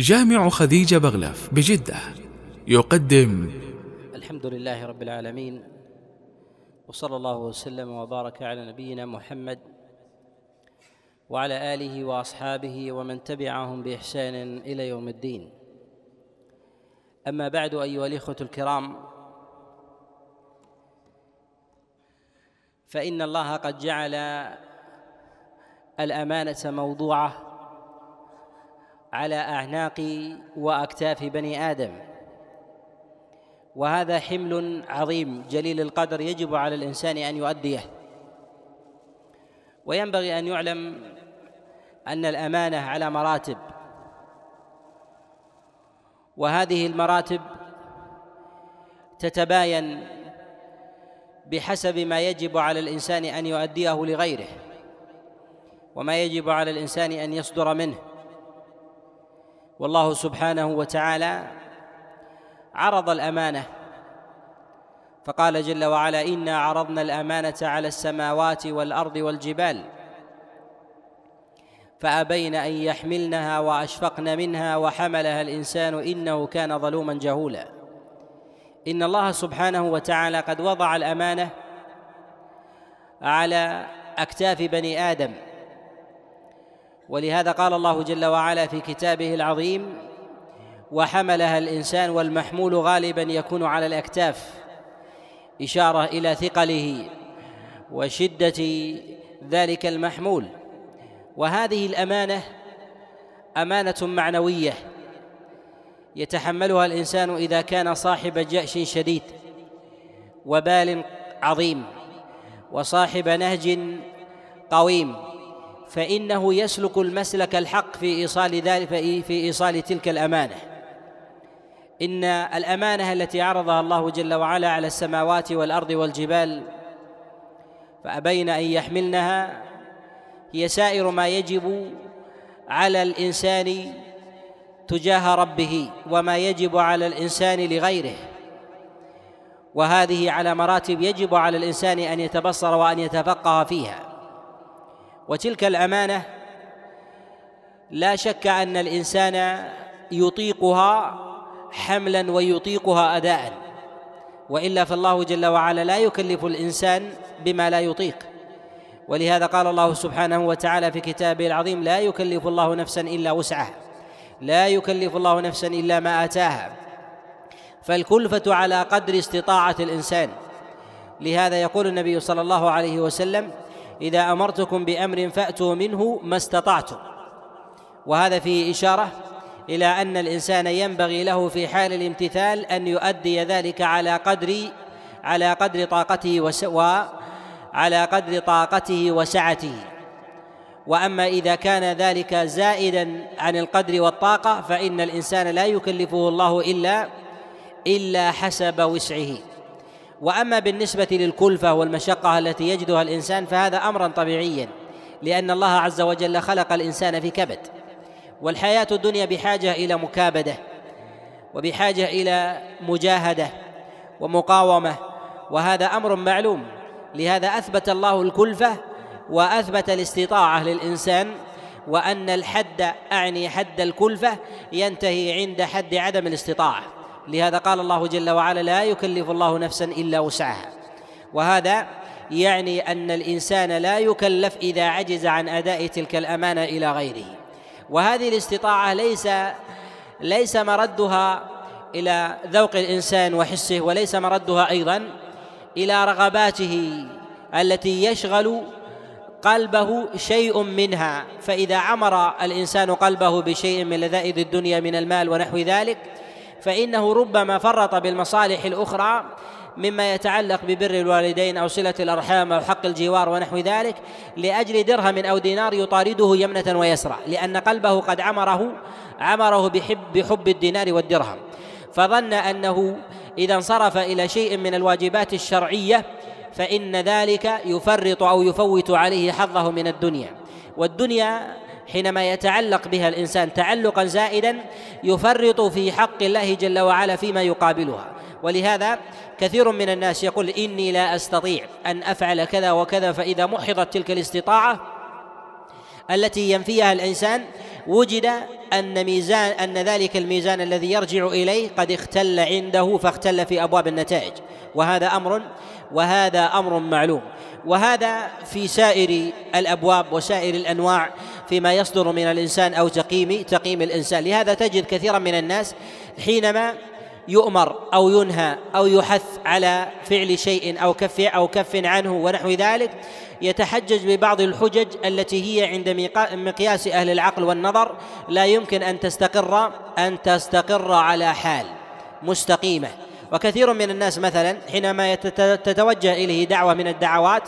جامع خديجة بغلف بجدة. يقدم. الحمد لله رب العالمين وصلى الله وسلم وبارك على نبينا محمد وعلى آله وأصحابه ومن تبعهم بإحسان إلى يوم الدين. أما بعد أيها الإخوة الكرام فإن الله قد جعل الأمانة موضوعة على أعناق وأكتاف بني آدم. وهذا حمل عظيم جليل القدر يجب على الإنسان أن يؤديه. وينبغي أن يعلم أن الأمانة على مراتب. وهذه المراتب تتباين بحسب ما يجب على الإنسان أن يؤديه لغيره وما يجب على الإنسان أن يصدر منه. والله سبحانه وتعالى عرض الأمانة فقال جل وعلا إنا عرضنا الأمانة على السماوات والأرض والجبال فأبين أن يحملنها وأشفقن منها وحملها الإنسان إنه كان ظلوما جهولا. إن الله سبحانه وتعالى قد وضع الأمانة على أكتاف بني آدم ولهذا قال الله جل وعلا في كتابه العظيم وحملها الإنسان والمحمول غالبا يكون على الأكتاف إشارة إلى ثقله وشدة ذلك المحمول. وهذه الأمانة أمانة معنوية يتحملها الإنسان إذا كان صاحب جأش شديد وبال عظيم وصاحب نهج قويم. فإنه يسلك المسلك الحق في إيصال ذلك في إيصال تلك الأمانة. إن الأمانة التي عرضها الله جل وعلا على السماوات والأرض والجبال فأبين أن يحملنها هي سائر ما يجب على الإنسان تجاه ربه وما يجب على الإنسان لغيره. وهذه على مراتب يجب على الإنسان أن يتبصر وأن يتفقه فيها. وتلك الأمانة لا شك أن الإنسان يطيقها حملا ويطيقها اداء وإلا فالله جل وعلا لا يكلف الإنسان بما لا يطيق. ولهذا قال الله سبحانه وتعالى في كتابه العظيم لا يكلف الله نفسا إلا وسعها لا يكلف الله نفسا إلا ما آتاها. فالكلفة على قدر استطاعة الإنسان. لهذا يقول النبي صلى الله عليه وسلم إذا أمرتكم بأمر فأتوا منه ما استطعتم. وهذا فيه إشارة إلى أن الإنسان ينبغي له في حال الامتثال أن يؤدي ذلك على قدر على قدر طاقته وس وعلى قدر طاقته وسعته. وأما إذا كان ذلك زائدا عن القدر والطاقة فإن الإنسان لا يكلفه الله إلا إلا حسب وسعه. وأما بالنسبة للكلفة والمشقة التي يجدها الإنسان فهذا امرا طبيعيا لأن الله عز وجل خلق الإنسان في كبد والحياة الدنيا بحاجة إلى مكابدة وبحاجة إلى مجاهدة ومقاومة وهذا أمر معلوم لهذا أثبت الله الكلفة وأثبت الاستطاعة للإنسان وأن الحد أعني حد الكلفة ينتهي عند حد عدم الاستطاعة. لهذا قال الله جل وعلا لا يكلف الله نفسا إلا وسعها. وهذا يعني أن الإنسان لا يكلف إذا عجز عن أداء تلك الأمانة إلى غيره. وهذه الاستطاعة ليس ليس مردها إلى ذوق الإنسان وحسه وليس مردها أيضا إلى رغباته التي يشغل قلبه شيء منها. فإذا عمر الإنسان قلبه بشيء من لذائذ الدنيا من المال ونحو ذلك فإنه ربما فرط بالمصالح الأخرى مما يتعلق ببر الوالدين أو صلة الأرحام أو حق الجوار ونحو ذلك لأجل درهم أو دينار يطارده يمنة ويسرى لأن قلبه قد عمره عمره بحب بحب الدينار والدرهم. فظن أنه إذا انصرف إلى شيء من الواجبات الشرعية فإن ذلك يفرط أو يفوت عليه حظه من الدنيا. والدنيا حينما يتعلق بها الإنسان تعلقا زائدا يفرط في حق الله جل وعلا فيما يقابلها. ولهذا كثير من الناس يقول إني لا أستطيع أن أفعل كذا وكذا فإذا محضت تلك الاستطاعة التي ينفيها الإنسان وجد أن ميزان أن ذلك الميزان الذي يرجع إليه قد اختل عنده فاختل في أبواب النتائج. وهذا أمر وهذا أمر معلوم. وهذا في سائر الأبواب وسائر الأنواع. فيما يصدر من الإنسان أو تقييم تقييم الإنسان. لهذا تجد كثيرا من الناس حينما يؤمر أو ينهى أو يحث على فعل شيء أو كف أو كف عنه ونحو ذلك يتحجج ببعض الحجج التي هي عند مقياس أهل العقل والنظر لا يمكن أن تستقر أن تستقر على حال مستقيمة. وكثير من الناس مثلا حينما تتوجه إليه دعوة من الدعوات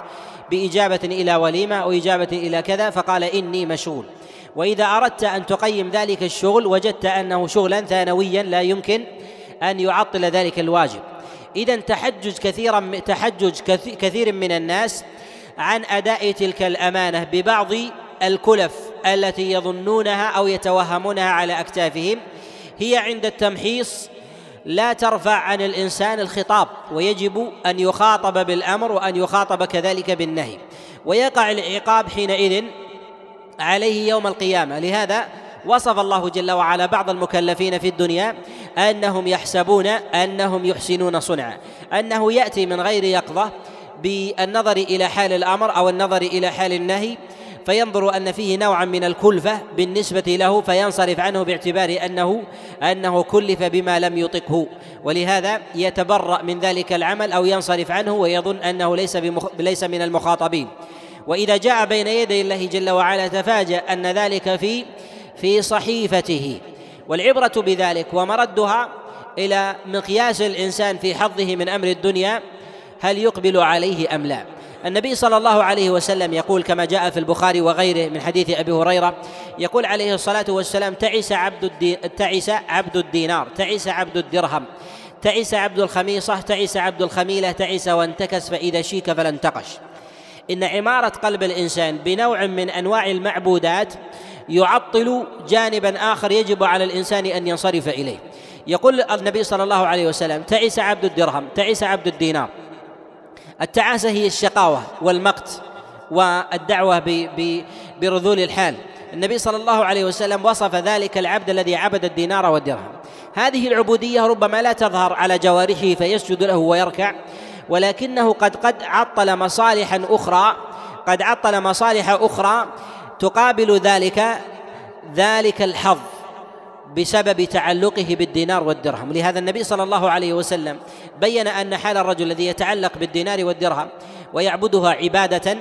بإجابة إلى وليمة أو إجابة إلى كذا فقال إني مشغول. وإذا أردت أن تقيم ذلك الشغل وجدت أنه شغلا ثانويا لا يمكن أن يعطل ذلك الواجب. إذا تحجج كثيرا تحجج كثير من الناس عن أداء تلك الأمانة ببعض الكلف التي يظنونها أو يتوهمونها على أكتافهم. هي عند التمحيص لا ترفع عن الإنسان الخطاب ويجب أن يخاطب بالأمر وأن يخاطب كذلك بالنهي. ويقع العقاب حينئذ عليه يوم القيامة. لهذا وصف الله جل وعلا بعض المكلفين في الدنيا أنهم يحسبون أنهم يحسنون صنعا. أنه يأتي من غير يقظة بالنظر إلى حال الأمر أو النظر إلى حال النهي فينظر أن فيه نوعا من الكلفة بالنسبة له فينصرف عنه باعتبار أنه أنه كلف بما لم يطقه. ولهذا يتبرأ من ذلك العمل أو ينصرف عنه ويظن أنه ليس بمخ... ليس من المخاطبين. وإذا جاء بين يدي الله جل وعلا تفاجأ أن ذلك في في صحيفته. والعبرة بذلك ومردها إلى مقياس الإنسان في حظه من أمر الدنيا هل يقبل عليه أم لا؟ النبي صلى الله عليه وسلم يقول كما جاء في البخاري وغيره من حديث أبي هريرة يقول عليه الصلاة والسلام تعس عبد الدي... تعس عبد الدينار تعس عبد الدرهم تعس عبد الخميصة تعس عبد الخميلة تعس وانتكس فإذا شيك فلا انتقش إن عمارة قلب الإنسان بنوع من أنواع المعبودات يعطل جانبا آخر يجب على الإنسان أن ينصرف إليه. يقول النبي صلى الله عليه وسلم تعس عبد الدرهم تعس عبد الدينار. التعاسة هي الشقاوة والمقت والدعوة برذول الحال. النبي صلى الله عليه وسلم وصف ذلك العبد الذي عبد الدينار والدرهم. هذه العبودية ربما لا تظهر على جوارحه فيسجد له ويركع ولكنه قد قد عطل مصالحا أخرى قد عطل مصالح أخرى تقابل ذلك ذلك الحظ. بسبب تعلقه بالدينار والدرهم. لهذا النبي صلى الله عليه وسلم بين أن حال الرجل الذي يتعلق بالدينار والدرهم ويعبدها عبادة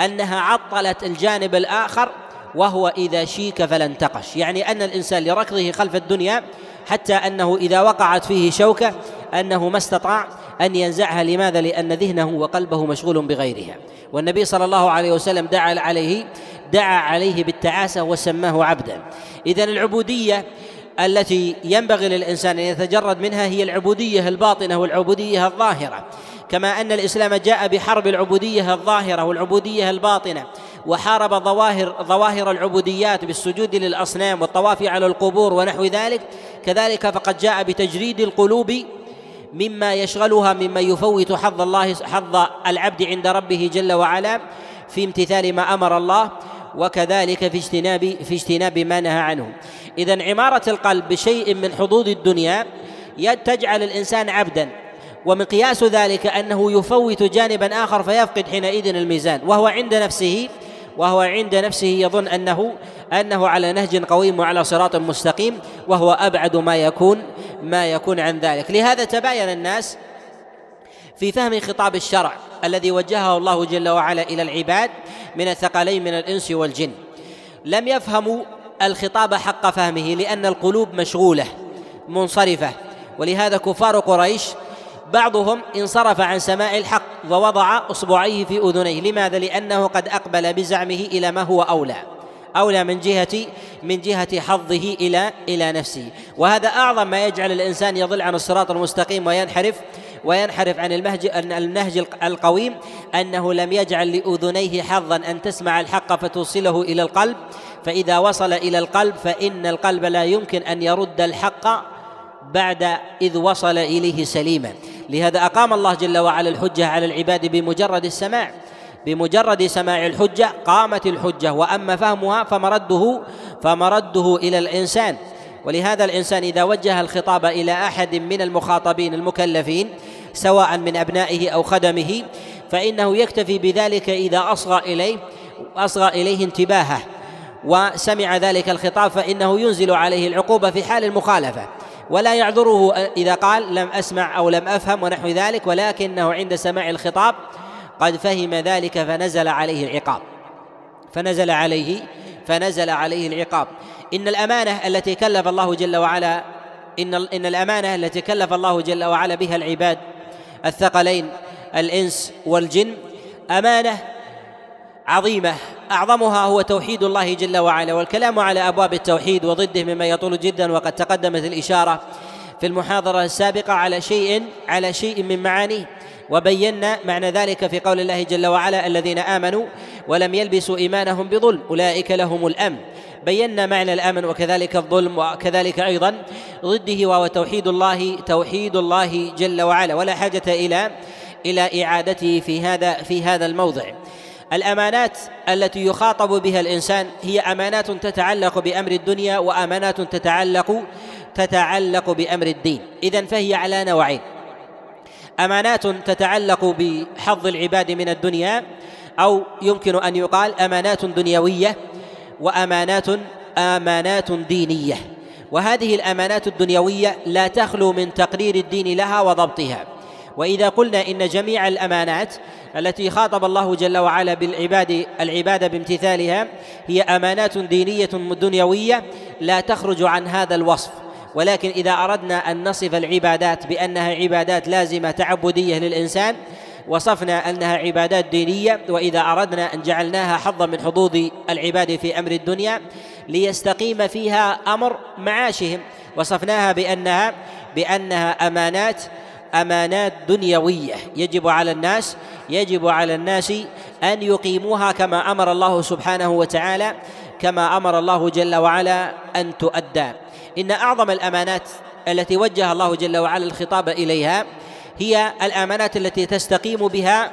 أنها عطلت الجانب الآخر وهو إذا شيك فلا انتقش يعني أن الإنسان لركضه خلف الدنيا حتى أنه إذا وقعت فيه شوكة أنه ما استطاع أن ينزعها. لماذا؟ لأن ذهنه وقلبه مشغول بغيرها. والنبي صلى الله عليه وسلم دعا عليه دعا عليه بالتعاسة وسماه عبدا. اذا العبودية التي ينبغي للإنسان أن يتجرد منها هي العبودية الباطنة والعبودية الظاهرة. كما أن الإسلام جاء بحرب العبودية الظاهرة والعبودية الباطنة وحارب ظواهر ظواهر العبوديات بالسجود للأصنام والطواف على القبور ونحو ذلك. كذلك فقد جاء بتجريد القلوب مما يشغلها مما يفوت حظ الله حظ العبد عند ربه جل وعلا في امتثال ما أمر الله. وكذلك في اجتناب في اجتناب ما نهى عنه. اذا عمارة القلب بشيء من حظوظ الدنيا تجعل الإنسان عبدا ومقياس ذلك أنه يفوت جانبا آخر فيفقد حينئذ الميزان وهو عند نفسه وهو عند نفسه يظن انه أنه على نهج قويم وعلى صراط مستقيم وهو أبعد ما يكون ما يكون عن ذلك. لهذا تباين الناس في فهم خطاب الشرع الذي وجهه الله جل وعلا إلى العباد من الثقلين من الإنس والجن. لم يفهموا الخطاب حق فهمه لأن القلوب مشغولة منصرفة. ولهذا كفار قريش بعضهم انصرف عن سماع الحق ووضع أصبعيه في أذنيه. لماذا؟ لأنه قد أقبل بزعمه إلى ما هو أولى أولى من جهة من جهة حظه إلى إلى نفسه. وهذا أعظم ما يجعل الإنسان يضل عن الصراط المستقيم وينحرف وينحرف عن المهج النهج القويم أنه لم يجعل لأذنيه حظا أن تسمع الحق فتوصله إلى القلب. فإذا وصل إلى القلب فإن القلب لا يمكن أن يرد الحق بعد إذ وصل إليه سليما. لهذا أقام الله جل وعلا الحجة على العباد بمجرد السماع بمجرد سماع الحجة قامت الحجة. وأما فهمها فمرده فمرده إلى الإنسان. ولهذا الإنسان إذا وجه الخطاب إلى أحد من المخاطبين المكلفين سواء من أبنائه أو خدمه فإنه يكتفي بذلك إذا أصغى إليه أصغى إليه انتباهه. وسمع ذلك الخطاب فإنه ينزل عليه العقوبة في حال المخالفة. ولا يعذره إذا قال لم أسمع أو لم أفهم ونحو ذلك ولكنه عند سماع الخطاب قد فهم ذلك فنزل عليه العقاب. فنزل عليه فنزل عليه العقاب. إن الأمانة التي كلف الله جل وعلا إن إن الأمانة التي كلف الله جل وعلا بها العباد الثقلين الإنس والجن أمانة عظيمة. أعظمها هو توحيد الله جل وعلا والكلام على أبواب التوحيد وضده مما يطول جدا وقد تقدمت الإشارة في المحاضرة السابقة على شيء على شيء من معانيه وبينا معنى ذلك في قول الله جل وعلا الذين آمنوا ولم يلبسوا إيمانهم بظلم أولئك لهم الأمن. بينا معنى الأمن وكذلك الظلم وكذلك أيضا ضده وهو توحيد الله توحيد الله جل وعلا. ولا حاجة إلى إلى إعادته في هذا في هذا الموضع. الأمانات التي يخاطب بها الإنسان هي أمانات تتعلق بأمر الدنيا وأمانات تتعلق تتعلق بأمر الدين. اذا فهي على نوعين أمانات تتعلق بحظ العباد من الدنيا أو يمكن أن يقال أمانات دنيوية وأمانات أمانات دينية. وهذه الأمانات الدنيوية لا تخلو من تقرير الدين لها وضبطها. وإذا قلنا إن جميع الأمانات التي خاطب الله جل وعلا بالعباد العباد بامتثالها هي أمانات دينية دنيوية لا تخرج عن هذا الوصف. ولكن إذا أردنا أن نصف العبادات بأنها عبادات لازمة تعبدية للإنسان وصفنا أنها عبادات دينية وإذا أردنا أن جعلناها حظا من حظوظ العباد في أمر الدنيا ليستقيم فيها أمر معاشهم. وصفناها بانها بأنها امانات أمانات دنيوية. يجب على الناس يجب على الناس أن يقيموها كما أمر الله سبحانه وتعالى كما أمر الله جل وعلا أن تؤدى. إن أعظم الأمانات التي وجه الله جل وعلا الخطاب إليها هي الأمانات التي تستقيم بها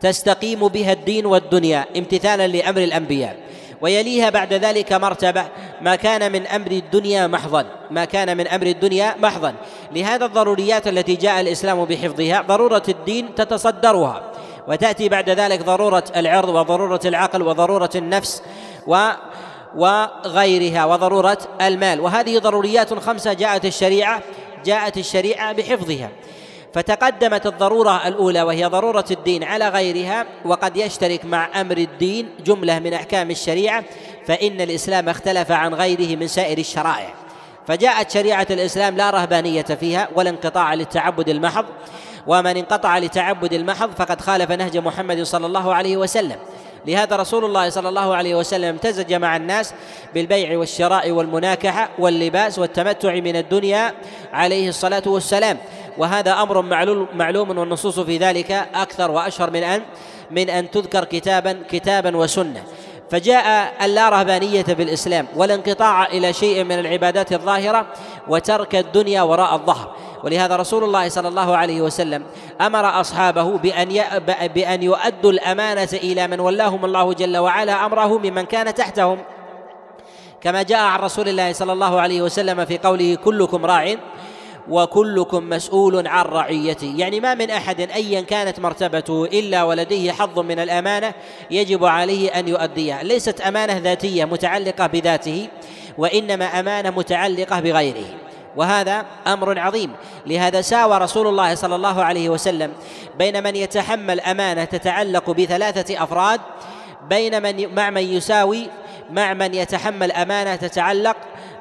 تستقيم بها الدين والدنيا امتثالا لأمر الأنبياء. ويليها بعد ذلك مرتبة ما كان من أمر الدنيا محضا ما كان من أمر الدنيا محضا. لهذا الضروريات التي جاء الإسلام بحفظها ضرورة الدين تتصدرها. وتأتي بعد ذلك ضرورة العرض وضرورة العقل وضرورة النفس و وغيرها وضرورة المال. وهذه ضروريات خمسة جاءت الشريعة جاءت الشريعة بحفظها. فتقدمت الضرورة الأولى وهي ضرورة الدين على غيرها وقد يشترك مع أمر الدين جملة من أحكام الشريعة فإن الإسلام اختلف عن غيره من سائر الشرائع. فجاءت شريعة الإسلام لا رهبانية فيها ولا انقطاع للتعبد المحض ومن انقطع لتعبد المحض فقد خالف نهج محمد صلى الله عليه وسلم. لهذا رسول الله صلى الله عليه وسلم امتزج مع الناس بالبيع والشراء والمناكحة واللباس والتمتع من الدنيا عليه الصلاة والسلام. وهذا أمر معلوم والنصوص في ذلك أكثر وأشهر من ان من أن تذكر كتابا كتابا وسنة. فجاء اللا رهبانية بالإسلام والانقطاع إلى شيء من العبادات الظاهرة وترك الدنيا وراء الظهر. ولهذا رسول الله صلى الله عليه وسلم أمر أصحابه بأن بأن يؤدوا الأمانة إلى من ولاهم الله جل وعلا أمره ممن كان تحتهم. كما جاء عن رسول الله صلى الله عليه وسلم في قوله كلكم راع. وكلكم مسؤول عن رعيته. يعني ما من أحد ايا كانت مرتبته إلا ولديه حظ من الأمانة يجب عليه أن يؤديها. ليست أمانة ذاتية متعلقة بذاته وإنما أمانة متعلقة بغيره. وهذا أمر عظيم. لهذا ساوى رسول الله صلى الله عليه وسلم بين من يتحمل أمانة تتعلق بثلاثة أفراد بين من مع من يساوي مع من يتحمل أمانة تتعلق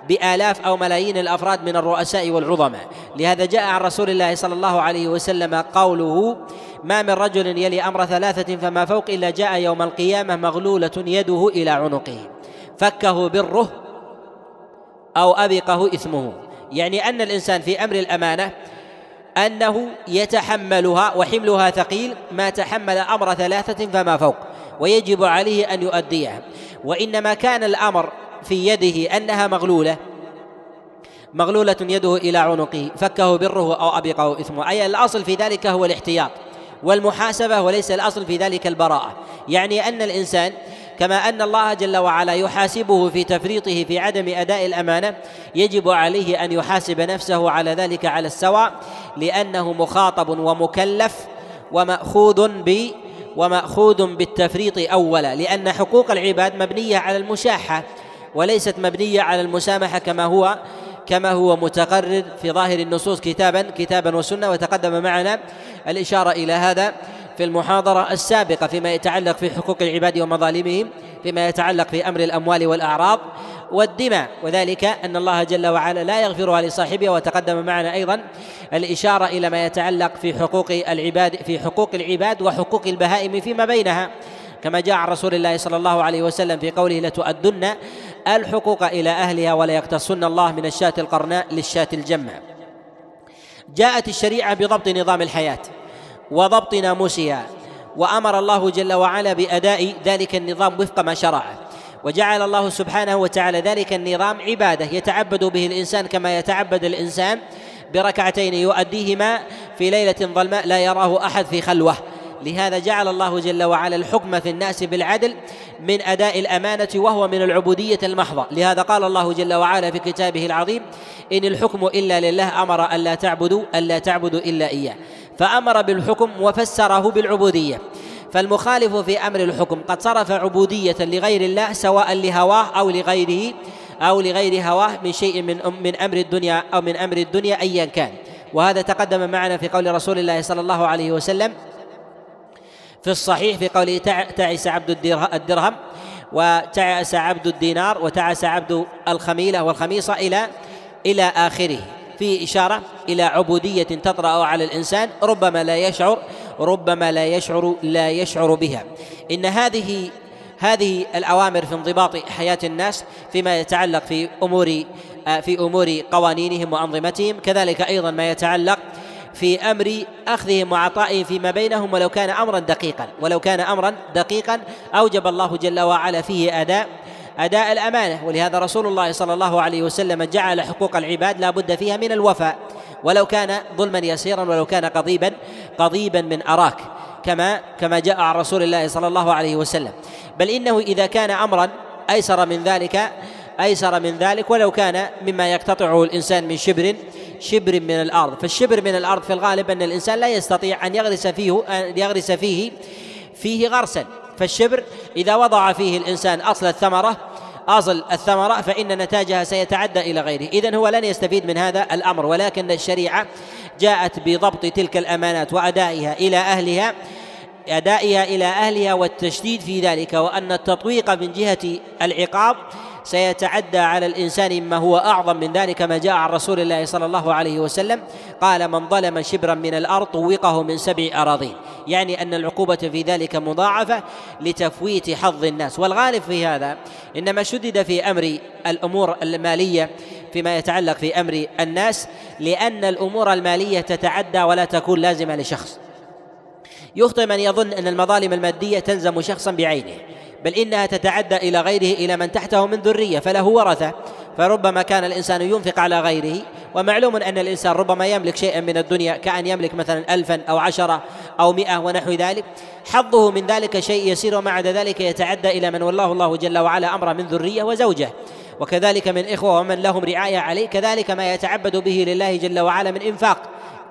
بآلاف أو ملايين الأفراد من الرؤساء والعظماء. لهذا جاء عن رسول الله صلى الله عليه وسلم قوله ما من رجل يلي أمر ثلاثة فما فوق إلا جاء يوم القيامة مغلولة يده إلى عنقه. فكه بره أو أبقه إثمه. يعني أن الإنسان في أمر الأمانة أنه يتحملها وحملها ثقيل ما تحمل أمر ثلاثة فما فوق ويجب عليه أن يؤديها. وإنما كان الأمر في يده أنها مغلولة. مغلولة يده إلى عنقه فكه بره أو أبقه إثمه. أي الأصل في ذلك هو الاحتياط والمحاسبة وليس الأصل في ذلك البراءة. يعني أن الإنسان كما أن الله جل وعلا يحاسبه في تفريطه في عدم أداء الأمانة يجب عليه أن يحاسب نفسه على ذلك على السواء لأنه مخاطب ومكلف ومأخوذ ب ومأخوذ بالتفريط أولا. لأن حقوق العباد مبنية على المشاحة. وليست مبنية على المسامحة كما هو كما هو متقرر في ظاهر النصوص كتابا كتابا وسنة وتقدم معنا الإشارة إلى هذا في المحاضرة السابقة فيما يتعلق في حقوق العباد ومظالمهم فيما يتعلق في أمر الأموال والأعراض والدماء وذلك أن الله جل وعلا لا يغفرها لصاحبها وتقدم معنا أيضا الإشارة إلى ما يتعلق في حقوق العباد في حقوق العباد وحقوق البهائم فيما بينها. كما جاء عن رسول الله صلى الله عليه وسلم في قوله لتؤدن الحقوق إلى أهلها ولا يقتصن الله من الشاة القرناء للشاة الجمع. جاءت الشريعة بضبط نظام الحياة وضبط ناموسها وأمر الله جل وعلا بأداء ذلك النظام وفق ما شرعه وجعل الله سبحانه وتعالى ذلك النظام عبادة يتعبد به الإنسان كما يتعبد الإنسان بركعتين يؤديهما في ليلة ظلماء لا يراه أحد في خلوة. لهذا جعل الله جل وعلا الحكم في الناس بالعدل من أداء الأمانة وهو من العبودية المحضة. لهذا قال الله جل وعلا في كتابه العظيم إن الحكم إلا لله أمر الا تعبدوا الا تعبدوا إلا إياه. فأمر بالحكم وفسره بالعبودية. فالمخالف في أمر الحكم قد صرف عبودية لغير الله سواء لهواه أو لغيره أو لغير هواه من شيء من من أمر الدنيا أو من أمر الدنيا ايا كان. وهذا تقدم معنا في قول رسول الله صلى الله عليه وسلم في الصحيح في قوله تعس عبد الدرهم وتعس عبد الدينار وتعس عبد الخميلة والخميصة إلى إلى آخره فيه إشارة إلى عبودية تطرأ على الإنسان ربما لا يشعر ربما لا يشعر لا يشعر بها. إن هذه هذه الأوامر في انضباط حياة الناس فيما يتعلق في أمور في أمور قوانينهم وأنظمتهم كذلك أيضا ما يتعلق في أمر أخذهم وعطائهم فيما بينهم ولو كان امرا دقيقا ولو كان امرا دقيقا أوجب الله جل وعلا فيه أداء أداء الأمانة. ولهذا رسول الله صلى الله عليه وسلم جعل حقوق العباد لا بد فيها من الوفاء ولو كان ظلما يسيرا ولو كان قضيبا قضيبا من أراك كما كما جاء عن رسول الله صلى الله عليه وسلم. بل إنه إذا كان امرا أيسر من ذلك أيسر من ذلك ولو كان مما يقتطعه الإنسان من شبر شبر من الأرض. فالشبر من الأرض في الغالب أن الإنسان لا يستطيع أن يغرس فيه أن يغرس فيه فيه غرسا. فالشبر إذا وضع فيه الإنسان أصل الثمرة أصل الثمرة فإن نتاجها سيتعدى إلى غيره. اذا هو لن يستفيد من هذا الأمر ولكن الشريعة جاءت بضبط تلك الأمانات وأدائها إلى أهلها أدائها إلى أهلها والتشديد في ذلك وأن التطويق من جهة العقاب سيتعدى على الإنسان مما هو أعظم من ذلك ما جاء عن رسول الله صلى الله عليه وسلم. قال من ظلم شبرا من الأرض طوقه من سبع أراضين. يعني أن العقوبة في ذلك مضاعفة لتفويت حظ الناس. والغالب في هذا إنما شدد في أمر الأمور المالية فيما يتعلق في أمر الناس لأن الأمور المالية تتعدى ولا تكون لازمة لشخص. يخطئ من يظن أن المظالم المادية تلزم شخصا بعينه. بل إنها تتعدى إلى غيره إلى من تحته من ذرية فله ورثة. فربما كان الإنسان ينفق على غيره ومعلوم أن الإنسان ربما يملك شيئا من الدنيا كأن يملك مثلا الفا أو عشره أو مئة ونحو ذلك. حظه من ذلك شيء يسير ومع ذلك يتعدى إلى من والله الله جل وعلا امره من ذرية وزوجة. وكذلك من إخوة ومن لهم رعاية عليه كذلك ما يتعبد به لله جل وعلا من إنفاق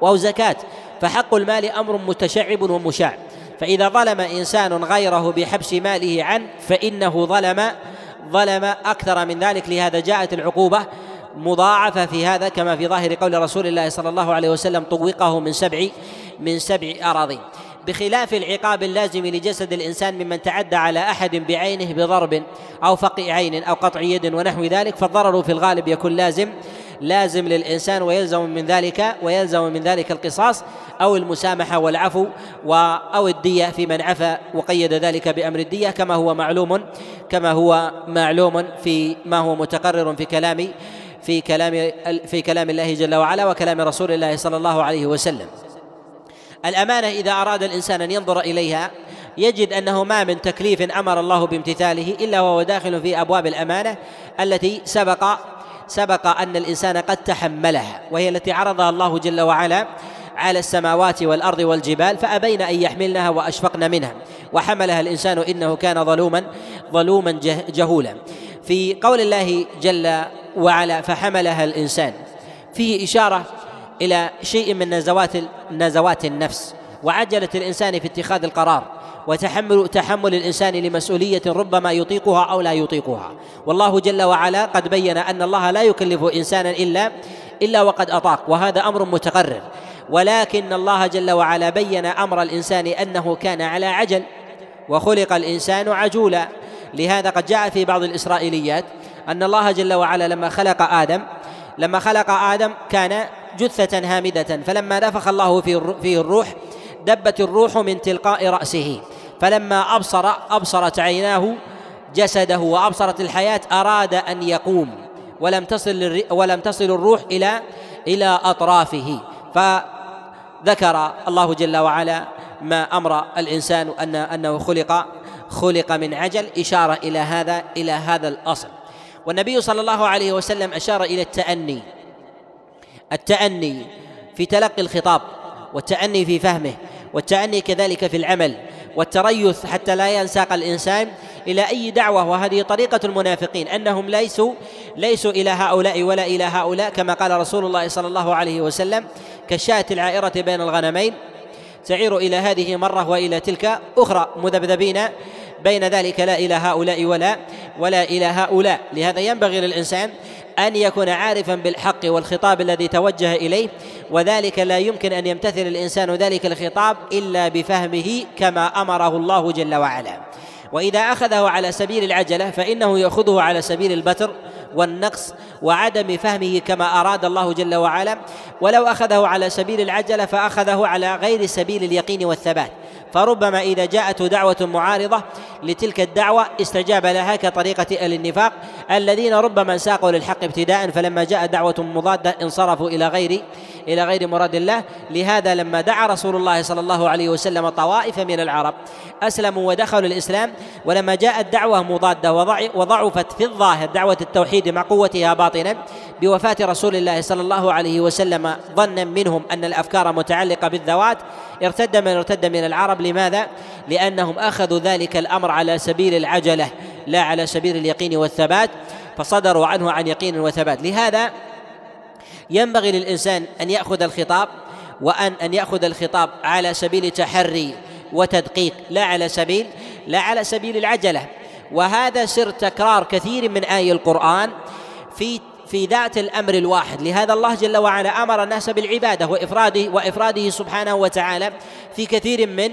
أو زكاه فحق المال أمر متشعب ومشاع. فإذا ظلم إنسان غيره بحبس ماله عنه فإنه ظلم ظلم أكثر من ذلك لهذا جاءت العقوبة مضاعفة في هذا كما في ظاهر قول رسول الله صلى الله عليه وسلم طوقه من سبع من سبع أراضين بخلاف العقاب اللازم لجسد الإنسان ممن تعدى على أحد بعينه بضرب أو فقع عين أو قطع يد ونحو ذلك فالضرر في الغالب يكون لازم. لازم للإنسان ويلزم من ذلك ويلزم من ذلك القصاص أو المسامحة والعفو أو الدية في من عفا وقيد ذلك بأمر الدية كما هو معلوم كما هو معلوم في ما هو متقرر في كلام في كلام في كلام الله جل وعلا وكلام رسول الله صلى الله عليه وسلم. الأمانة إذا أراد الإنسان أن ينظر إليها يجد أنه ما من تكليف أمر الله بامتثاله إلا وهو داخل في أبواب الأمانة التي سبق سبق أن الإنسان قد تحملها وهي التي عرضها الله جل وعلا على السماوات والأرض والجبال فأبين أن يحملنها وأشفقن منها. وحملها الإنسان إنه كان ظلوما ظلوما جهولا. في قول الله جل وعلا فحملها الإنسان. فيه إشارة إلى شيء من نزوات نزوات النفس. وعجله الإنسان في اتخاذ القرار. وتحمل تحمل الإنسان لمسؤولية ربما يطيقها أو لا يطيقها. والله جل وعلا قد بين أن الله لا يكلف إنسانا إلا إلا وقد أطاق وهذا أمر متقرر. ولكن الله جل وعلا بين أمر الإنسان أنه كان على عجل وخلق الإنسان عجولا. لهذا قد جاء في بعض الإسرائيليات أن الله جل وعلا لما خلق آدم لما خلق آدم كان جثة هامدة فلما نفخ الله فيه الروح دبت الروح من تلقاء رأسه. فلما أبصر أبصرت عيناه جسده وأبصرت الحياة أراد أن يقوم. ولم تصل ولم تصل الروح إلى إلى أطرافه. فذكر الله جل وعلا ما أمر الإنسان ان أنه خلق خلق من عجل إشارة إلى هذا إلى هذا الأصل. والنبي صلى الله عليه وسلم أشار إلى التأني. التأني في تلقي الخطاب والتأني في فهمه. والتأني كذلك في العمل والتريث حتى لا ينساق الإنسان إلى أي دعوة وهذه طريقة المنافقين أنهم ليسوا ليسوا إلى هؤلاء ولا إلى هؤلاء كما قال رسول الله صلى الله عليه وسلم كالشاة العائرة بين الغنمين تعير إلى هذه مرة وإلى تلك أخرى مذبذبين بين ذلك لا إلى هؤلاء ولا ولا إلى هؤلاء. لهذا ينبغي للإنسان أن يكون عارفا بالحق والخطاب الذي توجه إليه وذلك لا يمكن أن يمتثل الإنسان ذلك الخطاب إلا بفهمه كما أمره الله جل وعلا. وإذا أخذه على سبيل العجلة فإنه يأخذه على سبيل البتر والنقص وعدم فهمه كما أراد الله جل وعلا. ولو أخذه على سبيل العجلة فأخذه على غير سبيل اليقين والثبات. فربما إذا جاءته دعوة معارضة لتلك الدعوة استجاب لها كطريقة أهل النفاق الذين ربما ساقوا للحق ابتداء فلما جاء دعوة مضادة انصرفوا إلى غير إلى غير مراد الله. لهذا لما دعا رسول الله صلى الله عليه وسلم طوائف من العرب أسلموا ودخلوا الإسلام. ولما جاءت دعوة مضادة وضعفت في الظاهر دعوة التوحيد مع قوتها باطنا بوفاة رسول الله صلى الله عليه وسلم ظنا منهم أن الأفكار متعلقة بالذوات. ارتد من ارتد من العرب. لماذا؟ لأنهم أخذوا ذلك الأمر على سبيل العجلة لا على سبيل اليقين والثبات فصدروا عنه عن يقين وثبات. لهذا ينبغي للإنسان أن يأخذ الخطاب وأن أن يأخذ الخطاب على سبيل تحري وتدقيق لا على سبيل لا على سبيل العجلة. وهذا سر تكرار كثير من آي القرآن في في ذات الأمر الواحد. لهذا الله جل وعلا أمر الناس بالعبادة وإفراده وإفراده سبحانه وتعالى في كثير من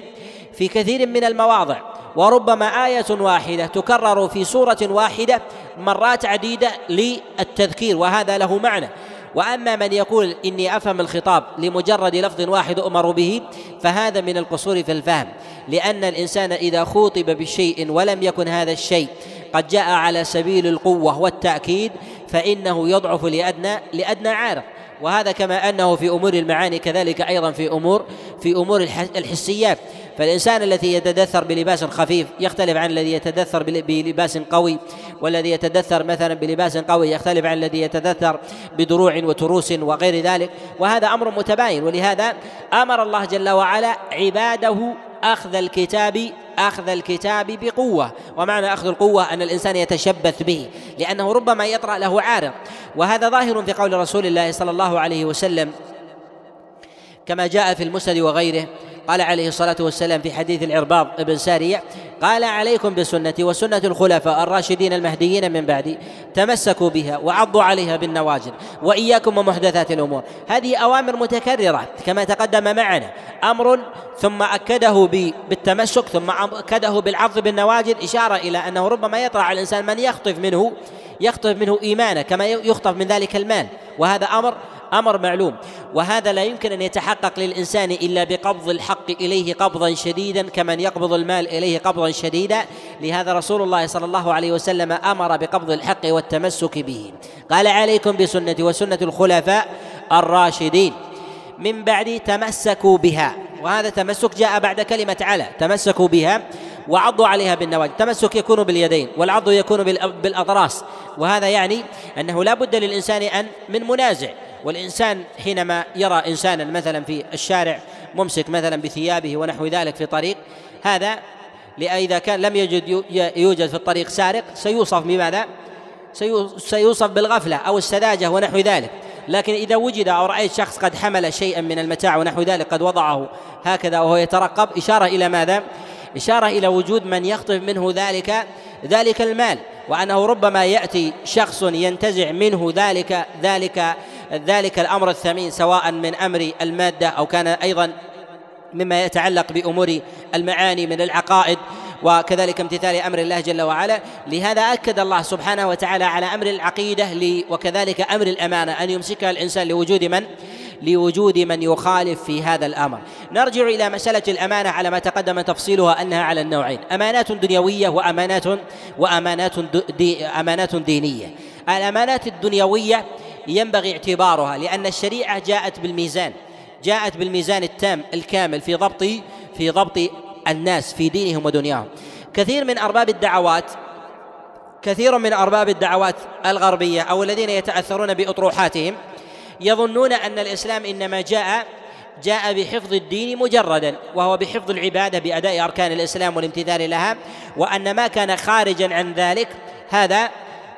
في كثير من المواضع. وربما آية واحدة تكرر في سورة واحدة مرات عديدة للتذكير وهذا له معنى. وأما من يقول إني أفهم الخطاب لمجرد لفظ واحد أمر به فهذا من القصور في الفهم. لأن الإنسان إذا خوطب بشيء ولم يكن هذا الشيء قد جاء على سبيل القوة والتأكيد فإنه يضعف لأدنى لأدنى عارض وهذا كما أنه في أمور المعاني كذلك أيضا في أمور في أمور الحسيات. فالإنسان الذي يتدثر بلباس خفيف يختلف عن الذي يتدثر بلباس قوي. والذي يتدثر مثلا بلباس قوي يختلف عن الذي يتدثر بدروع وتروس وغير ذلك. وهذا أمر متباين. ولهذا أمر الله جل وعلا عباده أخذ الكتاب أخذ الكتاب بقوة. ومعنى أخذ القوة أن الإنسان يتشبث به لأنه ربما يطرأ له عارض وهذا ظاهر في قول رسول الله صلى الله عليه وسلم كما جاء في المسند وغيره قال عليه الصلاة والسلام في حديث العرباض بن سارية قال عليكم بسنتي وسنة الخلفاء الراشدين المهديين من بعدي تمسكوا بها وعضوا عليها بالنواجذ وإياكم ومحدثات الأمور. هذه أوامر متكررة كما تقدم معنا. أمر ثم أكده بالتمسك ثم أكده بالعض بالنواجذ إشارة إلى أنه ربما يطرأ على الإنسان من يخطف منه يخطف منه إيمانه كما يخطف من ذلك المال. وهذا أمر أمر معلوم. وهذا لا يمكن أن يتحقق للإنسان إلا بقبض الحق إليه قبضا شديدا كمن يقبض المال إليه قبضا شديدا. لهذا رسول الله صلى الله عليه وسلم أمر بقبض الحق والتمسك به. قال عليكم بسنتي وسنة الخلفاء الراشدين. من بعد تمسكوا بها. وهذا تمسك جاء بعد كلمة على تمسكوا بها وعضوا عليها بالنواجذ. التمسك يكون باليدين والعض يكون بالأضراس وهذا يعني أنه لا بد للإنسان أن من منازع. والإنسان حينما يرى إنسانا مثلا في الشارع ممسك مثلا بثيابه ونحو ذلك في طريق هذا إذا كان لم يجد يوجد في الطريق سارق سيوصف بماذا؟ سيوصف بالغفلة أو السذاجة ونحو ذلك لكن إذا وجد أو رأيت شخص قد حمل شيئا من المتاع ونحو ذلك قد وضعه هكذا وهو يترقب إشارة إلى ماذا؟ إشارة إلى وجود من يخطف منه ذلك ذلك المال وأنه ربما يأتي شخص ينتزع منه ذلك ذلك ذلك الأمر الثمين سواء من أمر المادة أو كان أيضا مما يتعلق بأمور المعاني من العقائد وكذلك امتثال أمر الله جل وعلا. لهذا أكد الله سبحانه وتعالى على أمر العقيدة وكذلك أمر الأمانة أن يمسكها الإنسان لوجود من؟ لوجود من يخالف في هذا الأمر. نرجع إلى مسألة الأمانة على ما تقدم تفصيلها أنها على النوعين. أمانات دنيوية وأمانات وأمانات دي أمانات دينية. الأمانات الدنيوية ينبغي اعتبارها لأن الشريعة جاءت بالميزان جاءت بالميزان التام الكامل في ضبط في ضبط الناس في دينهم ودنياهم. كثير من أرباب الدعوات كثير من أرباب الدعوات الغربية أو الذين يتأثرون بأطروحاتهم يظنون أن الإسلام إنما جاء جاء بحفظ الدين مجردا وهو بحفظ العبادة بأداء أركان الإسلام والامتثال لها وأن ما كان خارجا عن ذلك هذا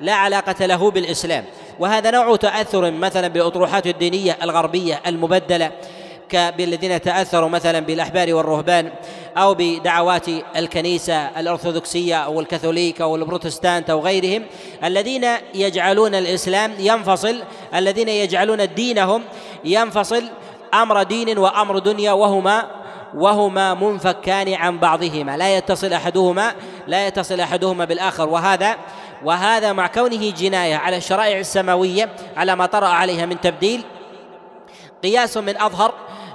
لا علاقة له بالإسلام. وهذا نوع تأثر مثلا بالاطروحات الدينية الغربية المبدلة بالذين تأثروا مثلا بالأحبار والرهبان أو بدعوات الكنيسة الأرثوذكسية أو الكاثوليك أو البروتستانت أو غيرهم الذين يجعلون الإسلام ينفصل الذين يجعلون دينهم ينفصل أمر دين وأمر دنيا وهما وهما منفكان عن بعضهما لا يتصل أحدهما لا يتصل أحدهما بالآخر وهذا وهذا مع كونه جناية على الشرائع السماوية على ما طرأ عليها من تبديل. قياس من أظهر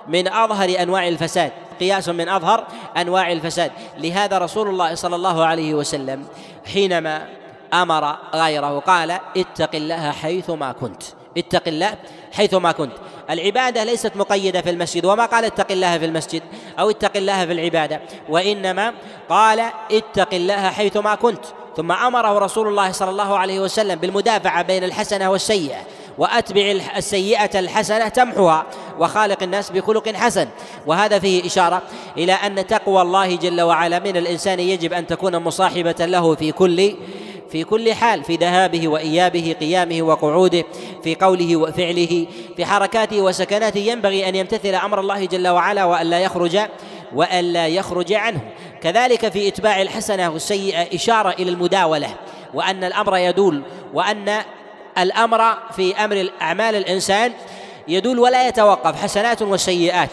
من أظهر أنواع الفساد. قياس من أظهر أنواع الفساد. لهذا رسول الله صلى الله عليه وسلم حينما أمر غيره قال اتق الله حيثما كنت. اتق الله حيثما كنت. العبادة ليست مقيدة في المسجد وما قال اتق الله في المسجد أو اتق الله في العبادة وإنما قال اتق الله حيثما كنت. ثم أمره رسول الله صلى الله عليه وسلم بالمدافعة بين الحسنة والسيئة وأتبع السيئة الحسنة تمحها وخالق الناس بخلق حسن. وهذا فيه إشارة إلى أن تقوى الله جل وعلا من الإنسان يجب أن تكون مصاحبة له في كل في كل حال في ذهابه وإيابه قيامه وقعوده في قوله وفعله في حركاته وسكناته. ينبغي أن يمتثل أمر الله جل وعلا والا يخرج والا يخرج عنه. كذلك في إتباع الحسنة والسيئة إشارة إلى المداولة وأن الأمر يدول وأن الأمر في أمر اعمال الإنسان يدول ولا يتوقف حسنات وسيئات.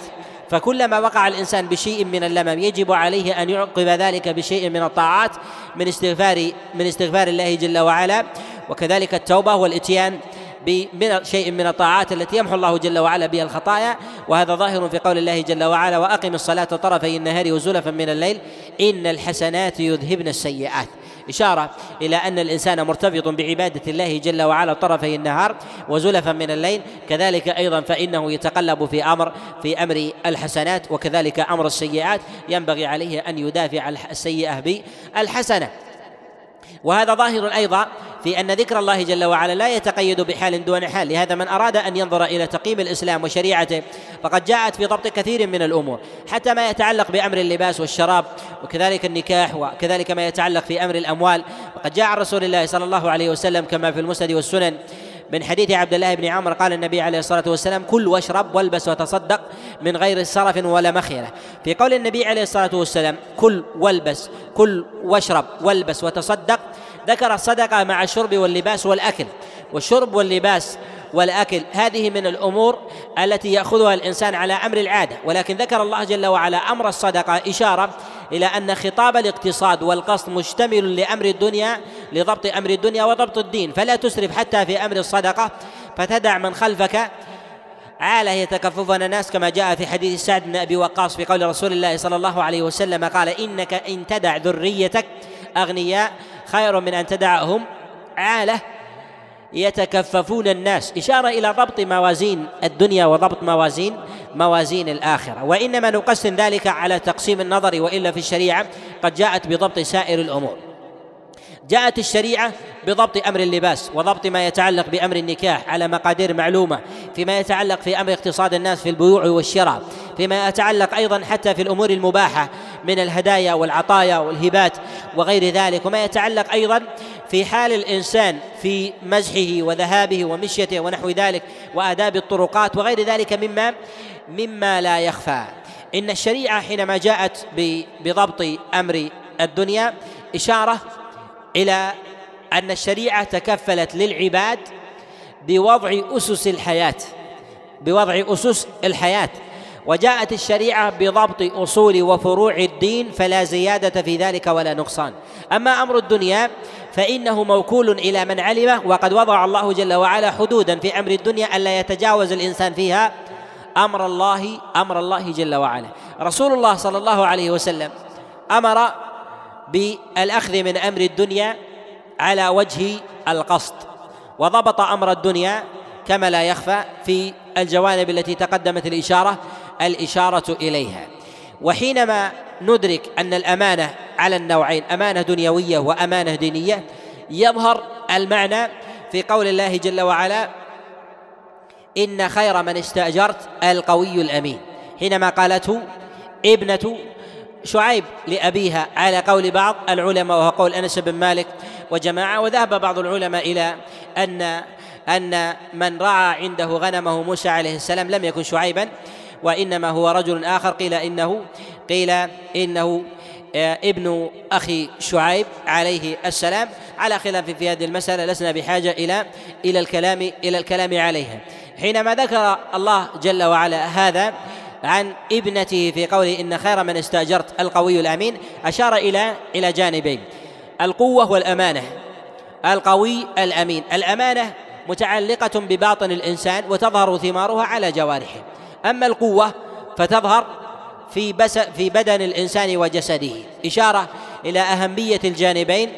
فكلما وقع الإنسان بشيء من اللمم يجب عليه أن يعقب ذلك بشيء من الطاعات من استغفار من استغفار الله جل وعلا وكذلك التوبة والإتيان. من شيء من الطاعات التي يمحو الله جل وعلا بها الخطايا وهذا ظاهر في قول الله جل وعلا وأقم الصلاة طرفي النهار وزلفا من الليل إن الحسنات يذهبن السيئات. إشارة إلى أن الإنسان مرتبط بعبادة الله جل وعلا طرفي النهار وزلفا من الليل كذلك أيضا فإنه يتقلب في أمر في أمر الحسنات وكذلك أمر السيئات. ينبغي عليه أن يدافع السيئة بالحسنة. وهذا ظاهر أيضا في أن ذكر الله جل وعلا لا يتقيد بحال دون حال لهذا من أراد أن ينظر إلى تقييم الإسلام وشريعته فقد جاءت في ضبط كثير من الأمور حتى ما يتعلق بأمر اللباس والشراب وكذلك النكاح وكذلك ما يتعلق في أمر الأموال وقد جاء عن رسول الله صلى الله عليه وسلم كما في المسند والسنن من حديث عبد الله بن عمر قال النبي عليه الصلاة والسلام كل واشرب والبس وتصدق من غير سرف ولا مخيله في قول النبي عليه الصلاة والسلام كل والبس كل واشرب والبس وتصدق. ذكر الصدقة مع الشرب واللباس والأكل. والشرب واللباس والأكل. هذه من الأمور التي يأخذها الإنسان على أمر العادة. ولكن ذكر الله جل وعلا أمر الصدقة إشارة إلى أن خطاب الاقتصاد والقصد مشتمل لأمر الدنيا لضبط أمر الدنيا وضبط الدين. فلا تسرف حتى في أمر الصدقة فتدع من خلفك. عالة يتكففن الناس كما جاء في حديث سعد بن أبي وقاص في قول رسول الله صلى الله عليه وسلم قال إنك إن تدع ذريتك أغنياء خير من أن تدعهم. عاله يتكففون الناس. إشارة إلى ضبط موازين الدنيا وضبط موازين موازين الآخرة. وإنما نقسم ذلك على تقسيم النظر وإلا في الشريعة قد جاءت بضبط سائر الأمور. جاءت الشريعة بضبط أمر اللباس وضبط ما يتعلق بأمر النكاح على مقادير معلومة فيما يتعلق في أمر اقتصاد الناس في البيوع والشراء فيما يتعلق أيضا حتى في الأمور المباحة من الهدايا والعطايا والهبات وغير ذلك وما يتعلق أيضا في حال الإنسان في مزحه وذهابه ومشيته ونحو ذلك وآداب الطرقات وغير ذلك مما مما لا يخفى. إن الشريعة حينما جاءت بضبط أمر الدنيا إشارة إلى أن الشريعة تكفلت للعباد بوضع أسس الحياة بوضع أسس الحياة. وجاءت الشريعة بضبط أصول وفروع الدين فلا زيادة في ذلك ولا نقصان. أما أمر الدنيا فإنه موكول إلى من علمه وقد وضع الله جل وعلا حدودا في أمر الدنيا ألا يتجاوز الإنسان فيها أمر الله أمر الله جل وعلا. رسول الله صلى الله عليه وسلم أمر بالأخذ من أمر الدنيا على وجه القصد وضبط أمر الدنيا كما لا يخفى في الجوانب التي تقدمت الإشارة الإشارة إليها. وحينما ندرك أن الأمانة على النوعين أمانة دنيوية وأمانة دينية يظهر المعنى في قول الله جل وعلا إن خير من استأجرت القوي الأمين حينما قالته ابنة شعيب لأبيها على قول بعض العلماء وهو قول أنس بن مالك وجماعة وذهب بعض العلماء إلى أن أن من رعى عنده غنمه موسى عليه السلام لم يكن شعيبا وإنما هو رجل آخر. قيل إنه قيل إنه آه، ابن أخي شعيب عليه السلام. على خلاف في هذه المسألة لسنا بحاجة إلى إلى الكلام إلى الكلام عليها. حينما ذكر الله جل وعلا هذا عن ابنته في قوله إن خير من استأجرت القوي الأمين أشار إلى إلى جانبين. القوة والأمانة. القوي الأمين. الأمانة متعلقة بباطن الإنسان وتظهر ثمارها على جوارحه. أما القوة فتظهر في بس في بدن الإنسان وجسده. إشارة إلى أهمية الجانبين